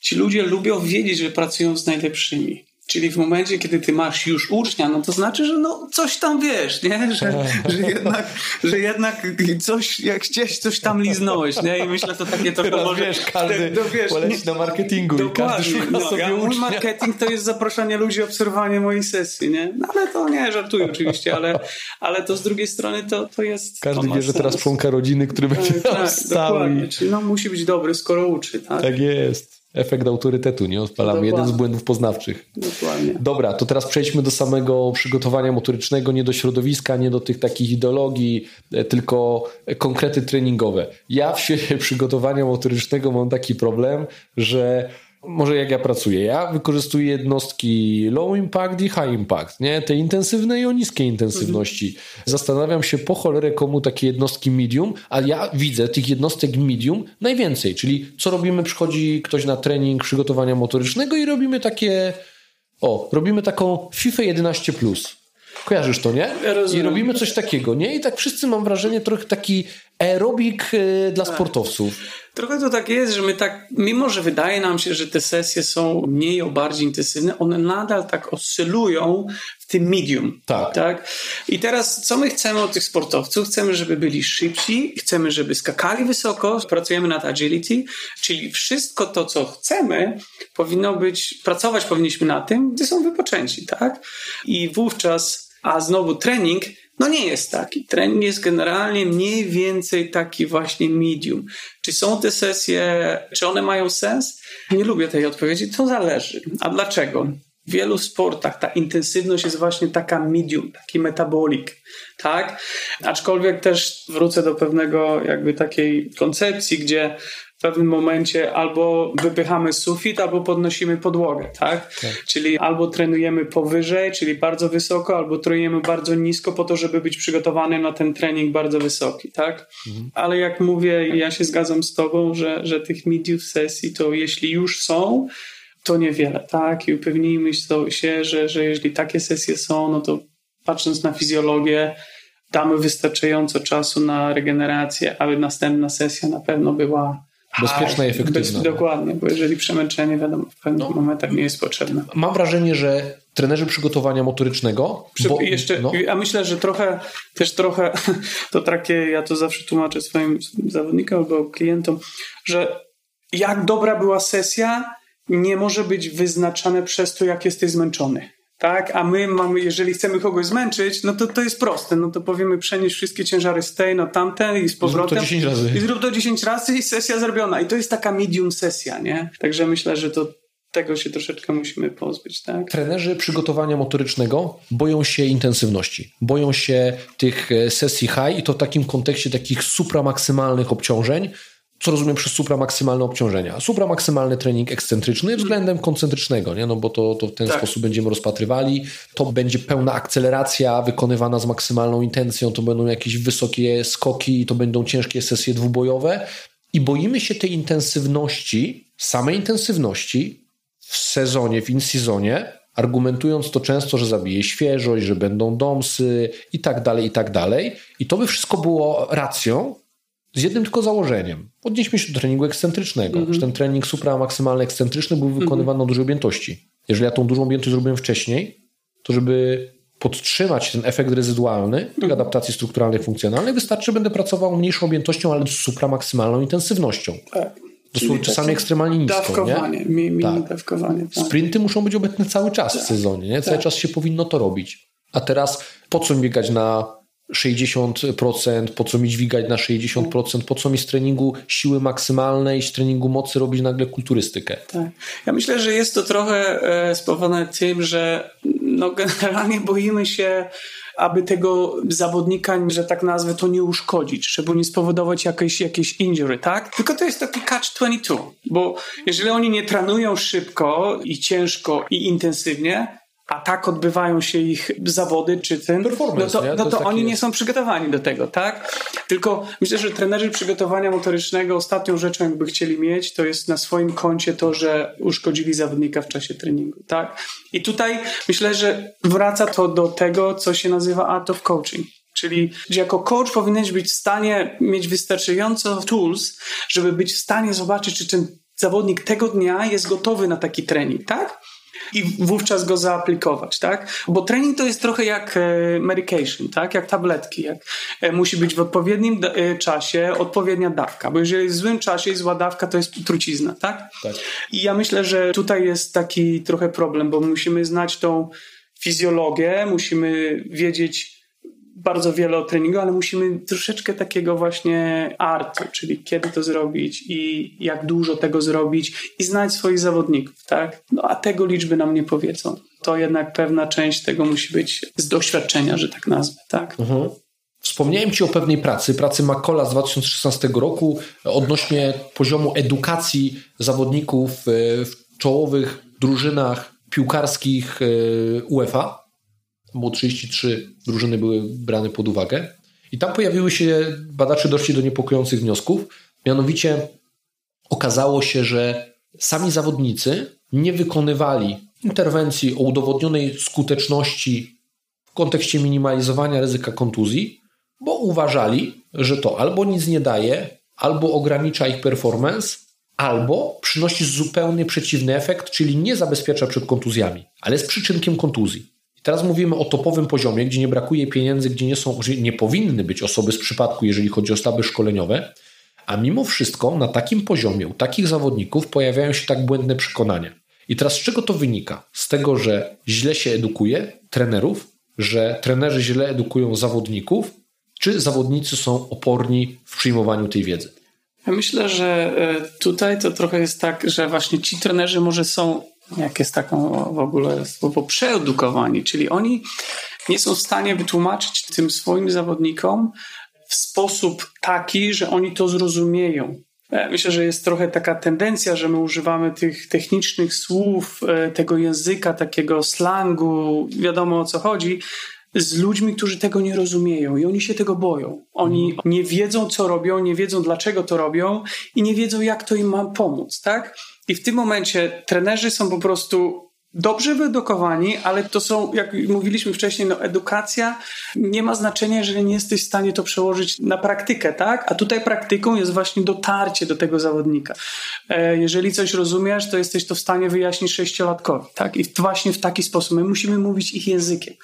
ci ludzie lubią wiedzieć, że pracują z najlepszymi. Czyli w momencie, kiedy ty masz już ucznia, no to znaczy, że no coś tam wiesz, nie? [LAUGHS] Że, że, [LAUGHS] jednak, że jednak coś, jak gdzieś coś tam liznąłeś, nie? I myślę, to takie to Teraz może... wiesz, każdy no, wiesz, poleci na marketingu i każdy szuka no, sobie ja, Mój marketing to jest zaproszenie ludzi, obserwowanie mojej sesji, nie? No ale to nie, żartuję oczywiście, ale, ale to z drugiej strony to, to jest... Każdy wie, że teraz członka rodziny, który będzie tak, [LAUGHS] tam stał. Dokładnie, czyli no musi być dobry, skoro uczy, tak? Tak jest efekt autorytetu, nie? Odpalamy jeden z błędów poznawczych. Dokładnie. Dobra, to teraz przejdźmy do samego przygotowania motorycznego, nie do środowiska, nie do tych takich ideologii, e, tylko konkrety treningowe. Ja w świecie [LAUGHS] przygotowania motorycznego mam taki problem, że może jak ja pracuję. Ja wykorzystuję jednostki low impact i high impact, nie? Te intensywne i o niskiej intensywności. Zastanawiam się po cholerę komu takie jednostki medium, a ja widzę tych jednostek medium najwięcej, czyli co robimy? Przychodzi ktoś na trening przygotowania motorycznego i robimy takie O, robimy taką FIFA 11. Kojarzysz to, nie? Ja I robimy coś takiego, nie? I tak wszyscy mam wrażenie trochę taki aerobik y, dla tak. sportowców. Trochę to tak jest, że my tak, mimo że wydaje nam się, że te sesje są mniej o bardziej intensywne, one nadal tak oscylują w tym medium. Tak. tak. I teraz, co my chcemy od tych sportowców? Chcemy, żeby byli szybsi, chcemy, żeby skakali wysoko, pracujemy nad agility, czyli wszystko to, co chcemy, powinno być, pracować powinniśmy na tym, gdy są wypoczęci, tak? I wówczas, a znowu trening no nie jest taki. Trening jest generalnie mniej więcej taki właśnie medium. Czy są te sesje, czy one mają sens? Nie lubię tej odpowiedzi, to zależy. A dlaczego? W wielu sportach ta intensywność jest właśnie taka medium, taki metabolik, tak? Aczkolwiek też wrócę do pewnego jakby takiej koncepcji, gdzie w pewnym momencie albo wypychamy sufit, albo podnosimy podłogę, tak? tak? Czyli albo trenujemy powyżej, czyli bardzo wysoko, albo trenujemy bardzo nisko po to, żeby być przygotowany na ten trening bardzo wysoki, tak? Mhm. Ale jak mówię, ja się zgadzam z tobą, że, że tych mediów sesji to jeśli już są, to niewiele, tak? I upewnijmy się, że, że jeśli takie sesje są, no to patrząc na fizjologię, damy wystarczająco czasu na regenerację, aby następna sesja na pewno była Bezpieczna i efektywna. Bez, dokładnie, bo jeżeli przemęczenie, wiadomo, w pewnych no. momentach nie jest potrzebne. Mam wrażenie, że trenerzy przygotowania motorycznego. Przy, bo, jeszcze, no. A myślę, że trochę, też trochę [LAUGHS] to takie, ja to zawsze tłumaczę swoim zawodnikom albo klientom, że jak dobra była sesja, nie może być wyznaczane przez to, jak jesteś zmęczony tak? A my mamy, jeżeli chcemy kogoś zmęczyć, no to to jest proste. No to powiemy przenieść wszystkie ciężary z tej na tamten i z powrotem. Zrób to 10 razy. I zrób to 10 razy i sesja zrobiona. I to jest taka medium sesja, nie? Także myślę, że to tego się troszeczkę musimy pozbyć, tak? Trenerzy przygotowania motorycznego boją się intensywności, boją się tych e, sesji high i to w takim kontekście takich supramaksymalnych obciążeń, co rozumiem przez supramaksymalne obciążenia. Supramaksymalny trening ekscentryczny względem koncentrycznego, nie? No bo to, to w ten tak. sposób będziemy rozpatrywali. To będzie pełna akceleracja wykonywana z maksymalną intencją, to będą jakieś wysokie skoki, to będą ciężkie sesje dwubojowe i boimy się tej intensywności, samej intensywności w sezonie, w in-sezonie, argumentując to często, że zabije świeżość, że będą domsy i tak dalej, i tak dalej. I to by wszystko było racją, z jednym tylko założeniem. Odnieśmy się do treningu ekscentrycznego. Mm -hmm. Ten trening supra-maksymalny ekscentryczny był wykonywany mm -hmm. na dużej objętości. Jeżeli ja tą dużą objętość zrobiłem wcześniej, to żeby podtrzymać ten efekt rezydualny mm -hmm. adaptacji strukturalnej, funkcjonalnej, wystarczy, że będę pracował mniejszą objętością, ale z supra-maksymalną intensywnością. Tak. Dosłownie czasami ekstremalnie nisko. Dawkowanie, nie? Mi, tak. dawkowanie. Tak. Sprinty muszą być obecne cały czas tak. w sezonie. Nie? Cały tak. czas się powinno to robić. A teraz po co biegać na 60%, po co mi dźwigać na 60%, po co mi z treningu siły maksymalnej, z treningu mocy robić nagle kulturystykę. Tak. Ja myślę, że jest to trochę e, spowodowane tym, że no generalnie boimy się aby tego zawodnika, że tak nazwę, to nie uszkodzić, żeby nie spowodować jakieś, jakieś injury, tak? Tylko to jest taki catch-22, bo jeżeli oni nie trenują szybko i ciężko i intensywnie, a tak odbywają się ich zawody, czy ten, no to, no to, to oni nie są przygotowani do tego, tak? Tylko myślę, że trenerzy przygotowania motorycznego ostatnią rzeczą, jakby chcieli mieć, to jest na swoim koncie to, że uszkodzili zawodnika w czasie treningu, tak? I tutaj myślę, że wraca to do tego, co się nazywa art of coaching. Czyli, że jako coach powinieneś być w stanie mieć wystarczająco tools, żeby być w stanie zobaczyć, czy ten zawodnik tego dnia jest gotowy na taki trening, tak? I wówczas go zaaplikować, tak? Bo trening to jest trochę jak e, medication, tak? Jak tabletki. Jak e, musi być w odpowiednim e, czasie odpowiednia dawka, bo jeżeli w złym czasie jest zła dawka, to jest trucizna, tak? tak? I ja myślę, że tutaj jest taki trochę problem, bo musimy znać tą fizjologię, musimy wiedzieć, bardzo wiele o treningu, ale musimy troszeczkę takiego właśnie artu, czyli kiedy to zrobić i jak dużo tego zrobić i znać swoich zawodników, tak? No a tego liczby nam nie powiedzą. To jednak pewna część tego musi być z doświadczenia, że tak nazwę, tak? Mhm. Wspomniałem Ci o pewnej pracy, pracy Makola z 2016 roku odnośnie poziomu edukacji zawodników e, w czołowych drużynach piłkarskich e, UEFA bo 33 drużyny były brane pod uwagę. I tam pojawiły się, badacze doszli do niepokojących wniosków. Mianowicie okazało się, że sami zawodnicy nie wykonywali interwencji o udowodnionej skuteczności w kontekście minimalizowania ryzyka kontuzji, bo uważali, że to albo nic nie daje, albo ogranicza ich performance, albo przynosi zupełnie przeciwny efekt, czyli nie zabezpiecza przed kontuzjami, ale jest przyczynkiem kontuzji. Teraz mówimy o topowym poziomie, gdzie nie brakuje pieniędzy, gdzie nie, są, nie powinny być osoby z przypadku, jeżeli chodzi o sztaby szkoleniowe, a mimo wszystko na takim poziomie u takich zawodników pojawiają się tak błędne przekonania. I teraz z czego to wynika? Z tego, że źle się edukuje trenerów, że trenerzy źle edukują zawodników, czy zawodnicy są oporni w przyjmowaniu tej wiedzy? Ja myślę, że e, tutaj to trochę jest tak, że właśnie ci trenerzy może są, jak jest taką w ogóle słowo, przeedukowani, czyli oni nie są w stanie wytłumaczyć tym swoim zawodnikom w sposób taki, że oni to zrozumieją. E, myślę, że jest trochę taka tendencja, że my używamy tych technicznych słów, e, tego języka, takiego slangu, wiadomo o co chodzi, z ludźmi, którzy tego nie rozumieją i oni się tego boją. Oni nie wiedzą, co robią, nie wiedzą, dlaczego to robią i nie wiedzą, jak to im ma pomóc, tak? I w tym momencie trenerzy są po prostu dobrze wyedukowani, ale to są, jak mówiliśmy wcześniej, no edukacja nie ma znaczenia, jeżeli nie jesteś w stanie to przełożyć na praktykę, tak? A tutaj praktyką jest właśnie dotarcie do tego zawodnika. E, jeżeli coś rozumiesz, to jesteś to w stanie wyjaśnić sześciolatkowi, tak? I właśnie w taki sposób. My musimy mówić ich językiem.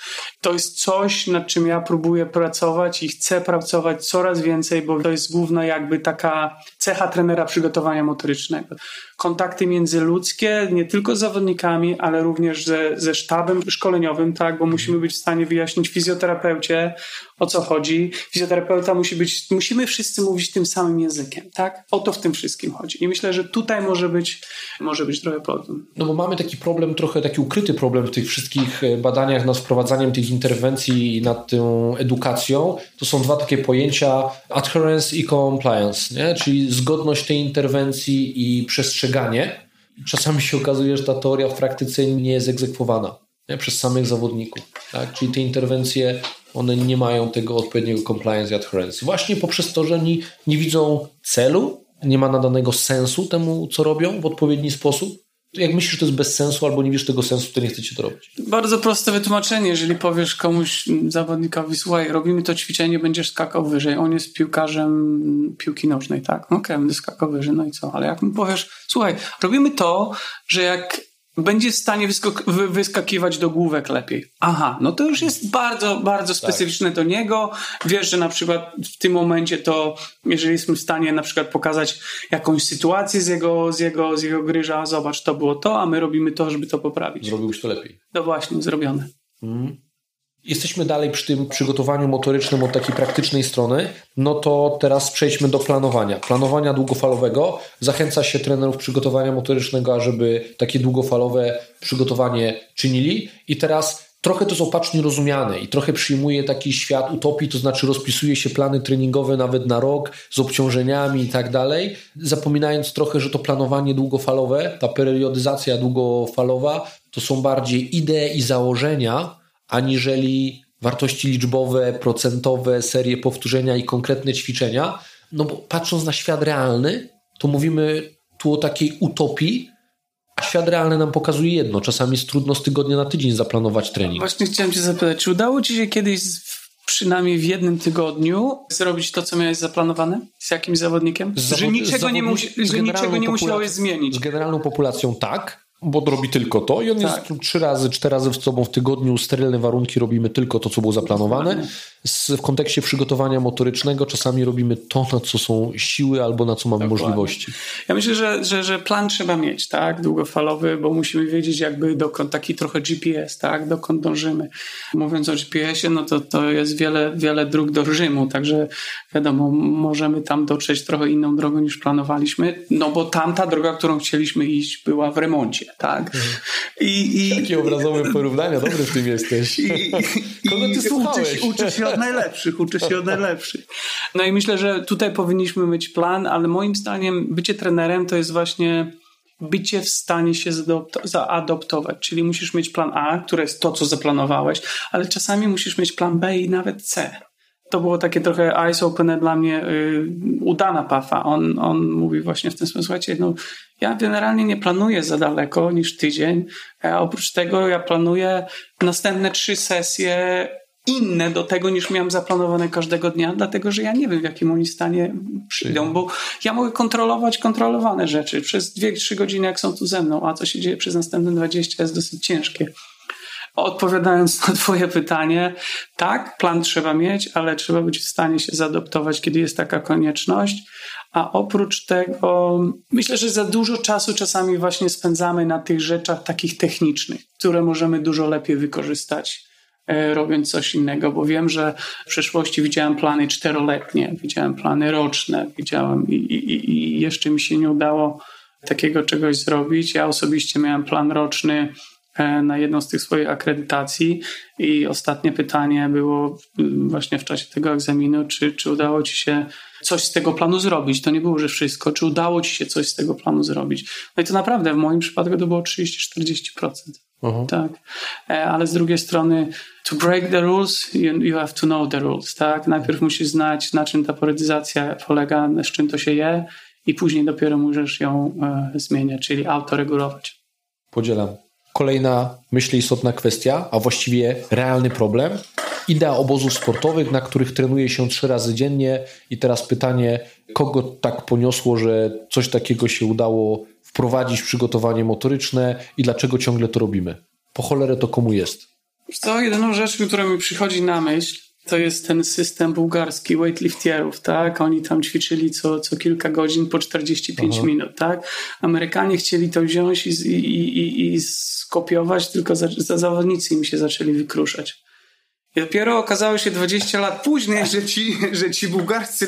To jest coś, nad czym ja próbuję pracować i chcę pracować coraz więcej, bo to jest główna jakby taka cecha trenera przygotowania motorycznego kontakty międzyludzkie, nie tylko z zawodnikami, ale również ze, ze sztabem szkoleniowym, tak, bo musimy być w stanie wyjaśnić fizjoterapeucie, o co chodzi. Fizjoterapeuta musi być, musimy wszyscy mówić tym samym językiem, tak? O to w tym wszystkim chodzi. I myślę, że tutaj może być, może być trochę problem. No bo mamy taki problem, trochę taki ukryty problem w tych wszystkich e, badaniach nad wprowadzaniem tych interwencji nad tą edukacją. To są dwa takie pojęcia adherence i compliance, nie? czyli zgodność tej interwencji i przestrzeganie. Czasami się okazuje, że ta teoria w praktyce nie jest egzekwowana nie? przez samych zawodników. Tak? Czyli te interwencje one nie mają tego odpowiedniego compliance i adherence. Właśnie poprzez to, że oni nie widzą celu, nie ma nadanego sensu temu, co robią w odpowiedni sposób. Jak myślisz, że to jest bez sensu, albo nie wiesz tego sensu, to nie chcecie to robić. Bardzo proste wytłumaczenie. Jeżeli powiesz komuś, zawodnikowi, słuchaj, robimy to ćwiczenie, będziesz skakał wyżej. On jest piłkarzem piłki nożnej, tak? Okej, okay, będę skakał wyżej, no i co? Ale jak mu powiesz, słuchaj, robimy to, że jak będzie w stanie wyskok- wyskakiwać do główek lepiej. Aha, no to już jest bardzo, bardzo tak. specyficzne tak. do niego. Wiesz, że na przykład w tym momencie to, jeżeli jesteśmy w stanie na przykład pokazać jakąś sytuację z jego, z jego, z jego gryża, zobacz, to było to, a my robimy to, żeby to poprawić. Zrobiłbyś to lepiej. No właśnie, zrobione. Mhm jesteśmy dalej przy tym przygotowaniu motorycznym od takiej praktycznej strony, no to teraz przejdźmy do planowania. Planowania długofalowego. Zachęca się trenerów przygotowania motorycznego, ażeby takie długofalowe przygotowanie czynili. I teraz trochę to jest opacznie rozumiane i trochę przyjmuje taki świat utopii, to znaczy rozpisuje się plany treningowe nawet na rok z obciążeniami i tak dalej, zapominając trochę, że to planowanie długofalowe, ta periodyzacja długofalowa to są bardziej idee i założenia, aniżeli wartości liczbowe, procentowe, serie powtórzenia i konkretne ćwiczenia. No bo patrząc na świat realny, to mówimy tu o takiej utopii, a świat realny nam pokazuje jedno. Czasami jest trudno z tygodnia na tydzień zaplanować trening. Właśnie chciałem Cię zapytać, czy udało Ci się kiedyś przynajmniej w jednym tygodniu zrobić to, co miałeś zaplanowane? Z jakimś zawodnikiem? Z że niczego nie, musi, że niczego nie musiałeś zmienić. Z generalną populacją tak, bo robi tylko to i on tak. jest trzy razy, cztery razy z tobą w tygodniu, sterylne warunki, robimy tylko to, co było zaplanowane. w kontekście przygotowania motorycznego czasami robimy to, na co są siły albo na co mamy Dokładnie. możliwości. Ja myślę, że, że, że plan trzeba mieć, tak, długofalowy, bo musimy wiedzieć jakby dokąd, taki trochę GPS, tak, dokąd dążymy. Mówiąc o GPS-ie, no to, to jest wiele, wiele dróg do Rzymu, także wiadomo, możemy tam dotrzeć trochę inną drogą niż planowaliśmy, no bo tamta droga, którą chcieliśmy iść była w remoncie tak? Mhm. I, i, Jakie obrazowe porównania, dobry w tym jesteś. I, [LAUGHS] Kogo ty słuchałeś? Uczy, uczy się od najlepszych, uczy się od najlepszych. No i myślę, że tutaj powinniśmy mieć plan, ale moim zdaniem bycie trenerem to jest właśnie bycie w stanie się zaadoptować. Czyli musisz mieć plan A, który jest to, co zaplanowałeś, ale czasami musisz mieć plan B i nawet C. to było takie trochę eyes opener dla mnie, yy, udana pafa. On, on mówi właśnie w ten sposób, słuchajcie, no, ja generalnie nie planuję za daleko niż tydzień, a oprócz tego ja planuję następne trzy sesje inne do tego niż miałem zaplanowane każdego dnia, dlatego że ja nie wiem w jakim oni stanie przyjdą, bo ja mogę kontrolować kontrolowane rzeczy przez 2-3 godziny jak są tu ze mną, a co się dzieje przez następne 20 jest dosyć ciężkie. Odpowiadając na Twoje pytanie, tak, plan trzeba mieć, ale trzeba być w stanie się zaadoptować, kiedy jest taka konieczność. A oprócz tego, myślę, że za dużo czasu czasami właśnie spędzamy na tych rzeczach takich technicznych, które możemy dużo lepiej wykorzystać e, robiąc coś innego, bo wiem, że w przeszłości widziałem plany czteroletnie, widziałem plany roczne, widziałem i, i, i jeszcze mi się nie udało takiego czegoś zrobić. Ja osobiście miałem plan roczny na jedną z tych swoich akredytacji i ostatnie pytanie było mm, właśnie w czasie tego egzaminu, czy, czy udało ci się coś z tego planu zrobić. To nie było, że wszystko. Czy udało ci się coś z tego planu zrobić? No i to naprawdę w moim przypadku to było 30-40%. Uh-huh. Tak. E, ale z drugiej strony, to break the rules, you, you have to know the rules. Tak? Najpierw musisz znać, na czym ta polaryzacja polega, z czym to się je, i później dopiero możesz ją e, zmieniać, czyli autoregulować. Podzielam. Kolejna, myślę, istotna kwestia, a właściwie realny problem. Idea obozów sportowych, na których trenuje się trzy razy dziennie. I teraz pytanie, kogo tak poniosło, że coś takiego się udało wprowadzić w przygotowanie motoryczne i dlaczego ciągle to robimy? Po cholerę to komu jest? Co, jedyną rzecz, która mi przychodzi na myśl, to jest ten system bułgarski weightliftierów, tak? Oni tam ćwiczyli co, co kilka godzin po 45 Aha. minut, tak? Amerykanie chcieli to wziąć i, i, i, i skopiować, tylko za, za zawodnicy im się zaczęli wykruszać. I dopiero okazało się 20 lat później, że ci, [LAUGHS] że ci bułgarscy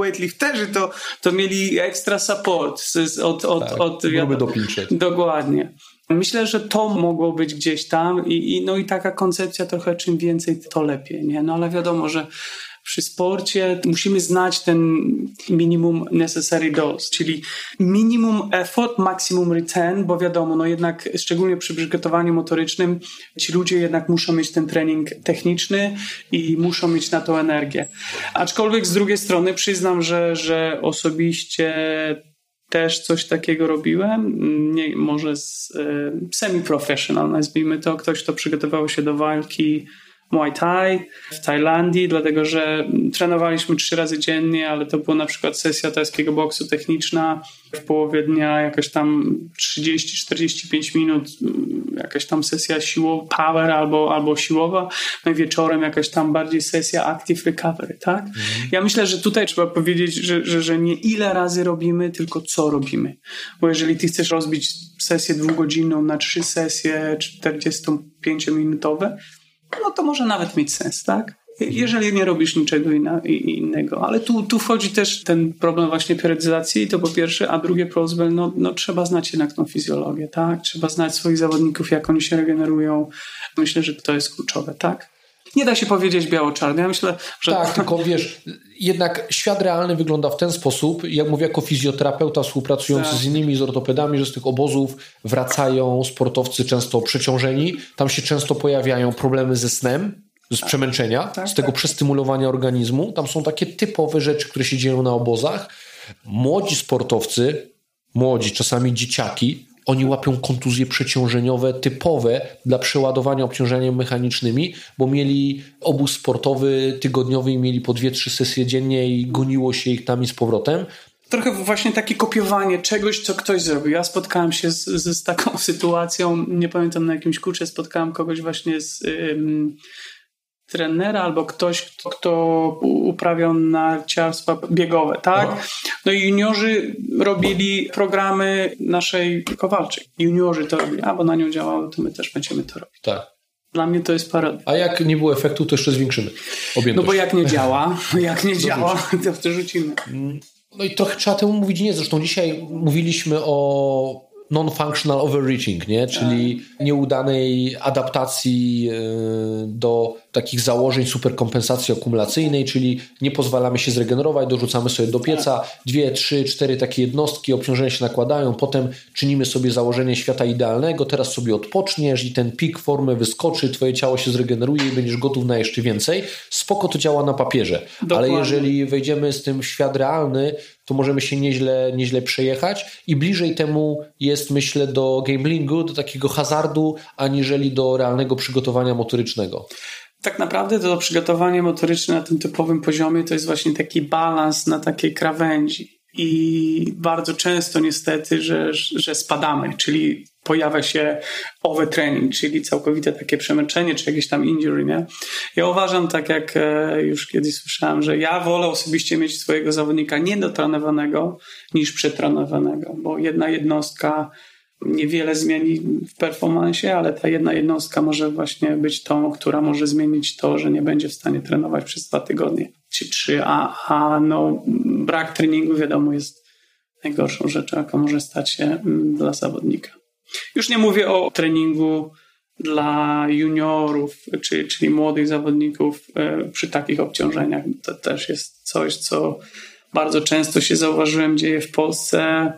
weightlifterzy to, to mieli extra support od, od, tak, od, od. Dokładnie. Myślę, że to mogło być gdzieś tam i, i, no i taka koncepcja trochę czym więcej, to lepiej, nie? No ale wiadomo, że przy sporcie musimy znać ten minimum necessary dose, czyli minimum effort, maximum return, bo wiadomo, no jednak szczególnie przy przygotowaniu motorycznym ci ludzie jednak muszą mieć ten trening techniczny i muszą mieć na to energię. Aczkolwiek z drugiej strony przyznam, że, że osobiście też coś takiego robiłem, nie, może z, e, semi-professional, nazwijmy to, ktoś, kto przygotował się do walki Muay Thai w Tajlandii, dlatego że trenowaliśmy trzy razy dziennie, ale to była na przykład sesja tajskiego boksu techniczna w połowie dnia, jakaś tam 30-45 minut, jakaś tam sesja siłowa, power albo, albo siłowa, no i wieczorem jakaś tam bardziej sesja active recovery, tak? Mhm. Ja myślę, że tutaj trzeba powiedzieć, że, że, że nie ile razy robimy, tylko co robimy. Bo jeżeli ty chcesz rozbić sesję dwugodzinną na trzy sesje 45-minutowe, no to może nawet mieć sens, tak? Jeżeli nie robisz niczego innego. Ale tu, tu wchodzi też ten problem właśnie periodyzacji, to po pierwsze, a drugie problem, no, no trzeba znać jednak tą fizjologię, tak? Trzeba znać swoich zawodników, jak oni się regenerują. Myślę, że to jest kluczowe, tak? Nie da się powiedzieć biało-czarno. Ja myślę, że... Tak, tylko wiesz, jednak świat realny wygląda w ten sposób, jak mówię jako fizjoterapeuta współpracujący tak. z innymi z ortopedami, że z tych obozów wracają sportowcy często przeciążeni, tam się często pojawiają problemy ze snem, z tak. przemęczenia, tak, z tego tak. przestymulowania organizmu. Tam są takie typowe rzeczy, które się dzieją na obozach. Młodzi sportowcy, młodzi, czasami dzieciaki, oni łapią kontuzje przeciążeniowe typowe dla przeładowania obciążeniami mechanicznymi, bo mieli obóz sportowy tygodniowy i mieli po dwie, trzy sesje dziennie i goniło się ich tam i z powrotem. Trochę właśnie takie kopiowanie czegoś, co ktoś zrobił. Ja spotkałem się z, z, z taką [LAUGHS] sytuacją, nie pamiętam na jakimś kurcie, spotkałem kogoś właśnie z trenera albo ktoś, kto, kto uprawiał narciarstwa biegowe, tak? No i juniorzy robili programy naszej kowalczej. Juniorzy to robili, a bo na nią działało, to my też będziemy to robić. Tak. Dla mnie to jest parodia. A jak nie było efektu, to jeszcze zwiększymy objętość. No bo jak nie [LAUGHS] działa, jak nie działa, to to rzucimy. No i trochę trzeba temu mówić nie. Zresztą dzisiaj mówiliśmy o non-functional overreaching, nie? czyli nieudanej adaptacji e, do takich założeń superkompensacji akumulacyjnej, czyli nie pozwalamy się zregenerować, dorzucamy sobie do pieca dwie, trzy, cztery takie jednostki, obciążenia się nakładają, potem czynimy sobie założenie świata idealnego, teraz sobie odpoczniesz i ten pik formy wyskoczy, twoje ciało się zregeneruje i będziesz gotów na jeszcze więcej. Spoko to działa na papierze, Dokładnie. ale jeżeli wejdziemy z tym w świat realny, to możemy się nieźle, nieźle przejechać i bliżej temu jest myślę do gamblingu, do takiego hazardu, aniżeli do realnego przygotowania motorycznego tak naprawdę to przygotowanie motoryczne na tym typowym poziomie to jest właśnie taki balans na takiej krawędzi. I bardzo często niestety, że, że spadamy, czyli pojawia się overtraining, czyli całkowite takie przemęczenie, czy jakieś tam injury, nie? Ja uważam, tak jak e, już kiedyś słyszałem, że ja wolę osobiście mieć swojego zawodnika niedotrenowanego niż przetrenowanego, bo jedna jednostka niewiele zmieni w performansie, ale ta jedna jednostka może właśnie być tą, która może zmienić to, że nie będzie w stanie trenować przez dwa tygodnie czy trzy, a, a no, brak treningu wiadomo jest najgorszą rzeczą, jaka może stać się mm, dla zawodnika. Już nie mówię o treningu dla juniorów, czyli, czyli młodych zawodników e, przy takich obciążeniach. To też jest coś, co bardzo często się zauważyłem dzieje w Polsce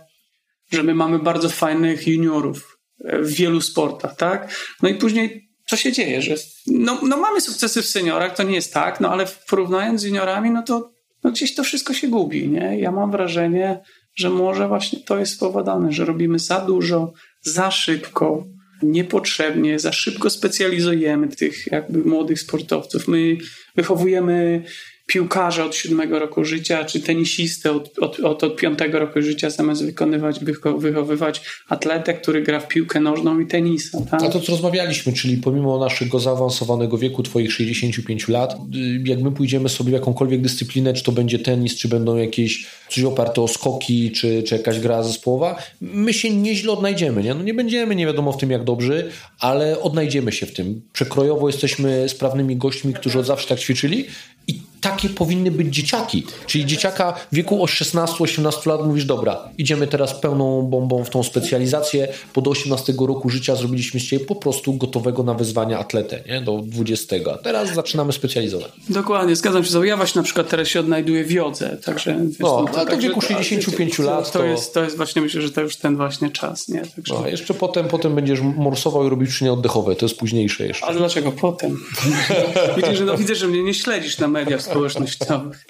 że my mamy bardzo fajnych juniorów e, w wielu sportach, tak? No i później co się dzieje, że no, no mamy sukcesy w seniorach, to nie jest tak, no ale porównując z juniorami, no to no gdzieś to wszystko się gubi, nie? Ja mam wrażenie, że może właśnie to jest spowodowane, że robimy za dużo, za szybko, niepotrzebnie, za szybko specjalizujemy tych jakby młodych sportowców. My wychowujemy piłkarza od siódmego roku życia, czy tenisistę od, od, od, od piątego roku życia, zamiast wykonywać, wychowywać atletę, który gra w piłkę nożną i tenisa. Tak? A to, co rozmawialiśmy, czyli pomimo naszego zaawansowanego wieku, twoich 65 lat, y, jak my pójdziemy sobie w jakąkolwiek dyscyplinę, czy to będzie tenis, czy będą jakieś coś oparte o skoki, czy, czy jakaś gra zespołowa, my się nieźle odnajdziemy. Nie? No nie będziemy nie wiadomo w tym jak dobrzy, ale odnajdziemy się w tym. Przekrojowo jesteśmy sprawnymi gośćmi, którzy od zawsze tak ćwiczyli i takie powinny być dzieciaki. Czyli dzieciaka w wieku od 16-18 lat mówisz, dobra, idziemy teraz pełną bombą w tą specjalizację, bo do 18 roku życia zrobiliśmy z ciebie po prostu gotowego na wyzwania atletę, nie? do 20. A teraz zaczynamy specjalizować. Dokładnie, zgadzam się. Ja właśnie na przykład teraz się odnajduję w jodze, także... Wiesz, no, no, ale to w wieku 65 to, lat to... To, jest, to jest właśnie, myślę, że to już ten właśnie czas, nie? Także... No, jeszcze potem, potem będziesz morsował i robił czynie oddechowe, to jest późniejsze jeszcze. A dlaczego potem? [LAUGHS] widzę, że, no, widzę, że mnie nie śledzisz na mediach społecznościowych. [LAUGHS]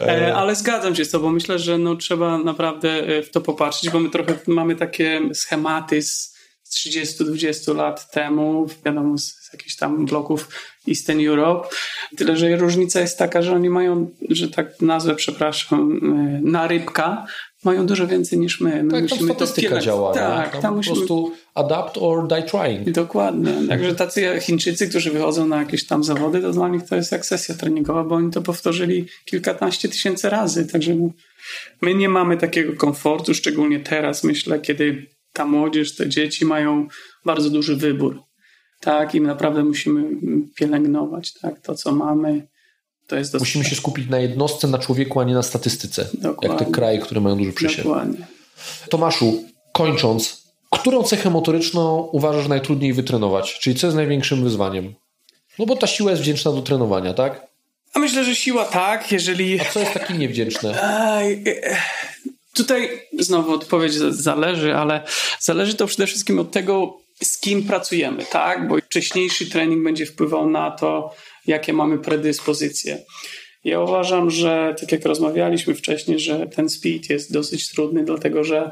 E, ale zgadzam się z tobą. Myślę, że no, trzeba naprawdę e, w to popatrzeć, bo my trochę mamy takie schematy z 30-20 lat temu, wiadomo, z, jakichś tam bloków Eastern Europe. Tyle, że różnica jest taka, że oni mają, że tak nazwę, przepraszam, e, na rybka, mają dużo więcej niż my. my tak, musimy tam statystyka to działa. Tak, tam, tam musimy... po prostu adapt or die trying. Dokładnie. [LAUGHS] Także tacy Chińczycy, którzy wychodzą na jakieś tam zawody, to dla nich to jest jak sesja treningowa, bo oni to powtórzyli kilkanaście tysięcy razy. Także my nie mamy takiego komfortu, szczególnie teraz, myślę, kiedy ta młodzież, te dzieci mają bardzo duży wybór. Tak, i naprawdę musimy pielęgnować tak, to, co mamy jest Musimy się skupić na jednostce, na człowieku, a nie na statystyce. Dokładnie. Jak te kraje, które mają duży przesiew. Dokładnie. Tomaszu, kończąc, którą cechę motoryczną uważasz najtrudniej wytrenować? Czyli co jest największym wyzwaniem? No bo ta siła jest wdzięczna do trenowania, tak? A myślę, że siła tak, jeżeli... A co jest takie niewdzięczne? E, tutaj znowu odpowiedź zależy, ale zależy to przede wszystkim od tego, z kim pracujemy, tak? Bo wcześniejszy trening będzie wpływał na to, jakie mamy predyspozycje. Ja uważam, że tak jak rozmawialiśmy wcześniej, że ten speed jest dosyć trudny, dlatego że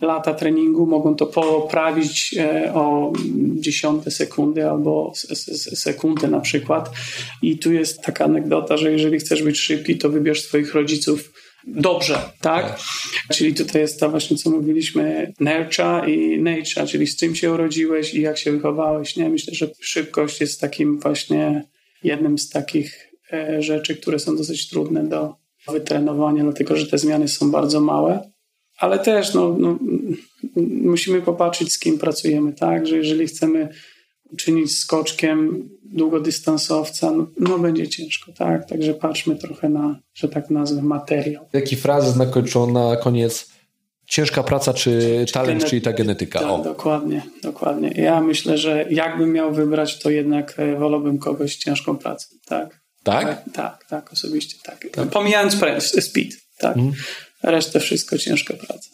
lata treningu mogą to poprawić e, o dziesiąte sekundy albo sekundę na przykład. I tu jest taka anegdota, że jeżeli chcesz być szybki, to wybierz swoich rodziców dobrze, tak? tak? Czyli tutaj jest to właśnie, co mówiliśmy, nurture i nature, czyli z czym się urodziłeś i jak się wychowałeś, nie? Myślę, że szybkość jest takim właśnie jednym z takich e, rzeczy, które są dosyć trudne do wytrenowania, dlatego że te zmiany są bardzo małe. Ale też no, no, musimy popatrzeć, z kim pracujemy, tak? Że jeżeli chcemy czynić skoczkiem długodystansowca, no, no, będzie ciężko, tak? Także patrzmy trochę na, że tak nazwę, materiał. Jaki frazes nakończą na koniec ciężka praca czy, czy talent, czyli ta genetyka. Tak, dokładnie, dokładnie. Ja myślę, że jakbym miał wybrać, to jednak e, wolałbym kogoś ciężką pracą, tak? Tak? Tak, tak, tak osobiście tak. tak. Pomijając speed, tak. Mm. Resztę wszystko ciężka praca.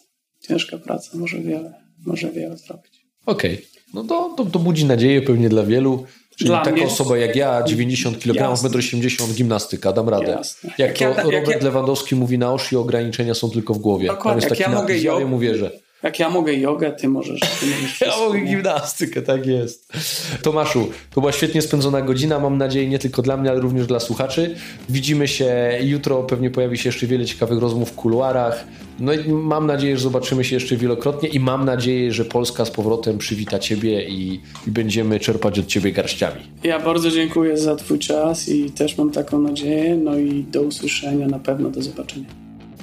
Ciężka praca może wiele, może wiele zrobić. Okej, okay. no to, to, to budzi nadzieję pewnie dla wielu. Czyli Dla taka mnie... osoba jak ja, 90 kg, 1,80 m, gimnastyka, dam radę. Jasne. Jak, jak to ja, Robert jak ja... Lewandowski mówi na osi, ograniczenia są tylko w głowie. Dokładnie. Tam jest jak ja mogę napis, ja mu wierzę. Jak ja mogę jogę, ty możesz. Ty możesz [LAUGHS] ja mogę gimnastykę, tak jest. Tomaszu, to była świetnie spędzona godzina, mam nadzieję nie tylko dla mnie, ale również dla słuchaczy. Widzimy się jutro, pewnie pojawi się jeszcze wiele ciekawych rozmów w kuluarach. No i mam nadzieję, że zobaczymy się jeszcze wielokrotnie i mam nadzieję, że Polska z powrotem przywita Ciebie i, i będziemy czerpać od Ciebie garściami. Ja bardzo dziękuję za Twój czas i też mam taką nadzieję. No i do usłyszenia, na pewno do zobaczenia.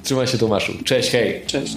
Trzymaj się Tomaszu. Cześć, hej. Cześć.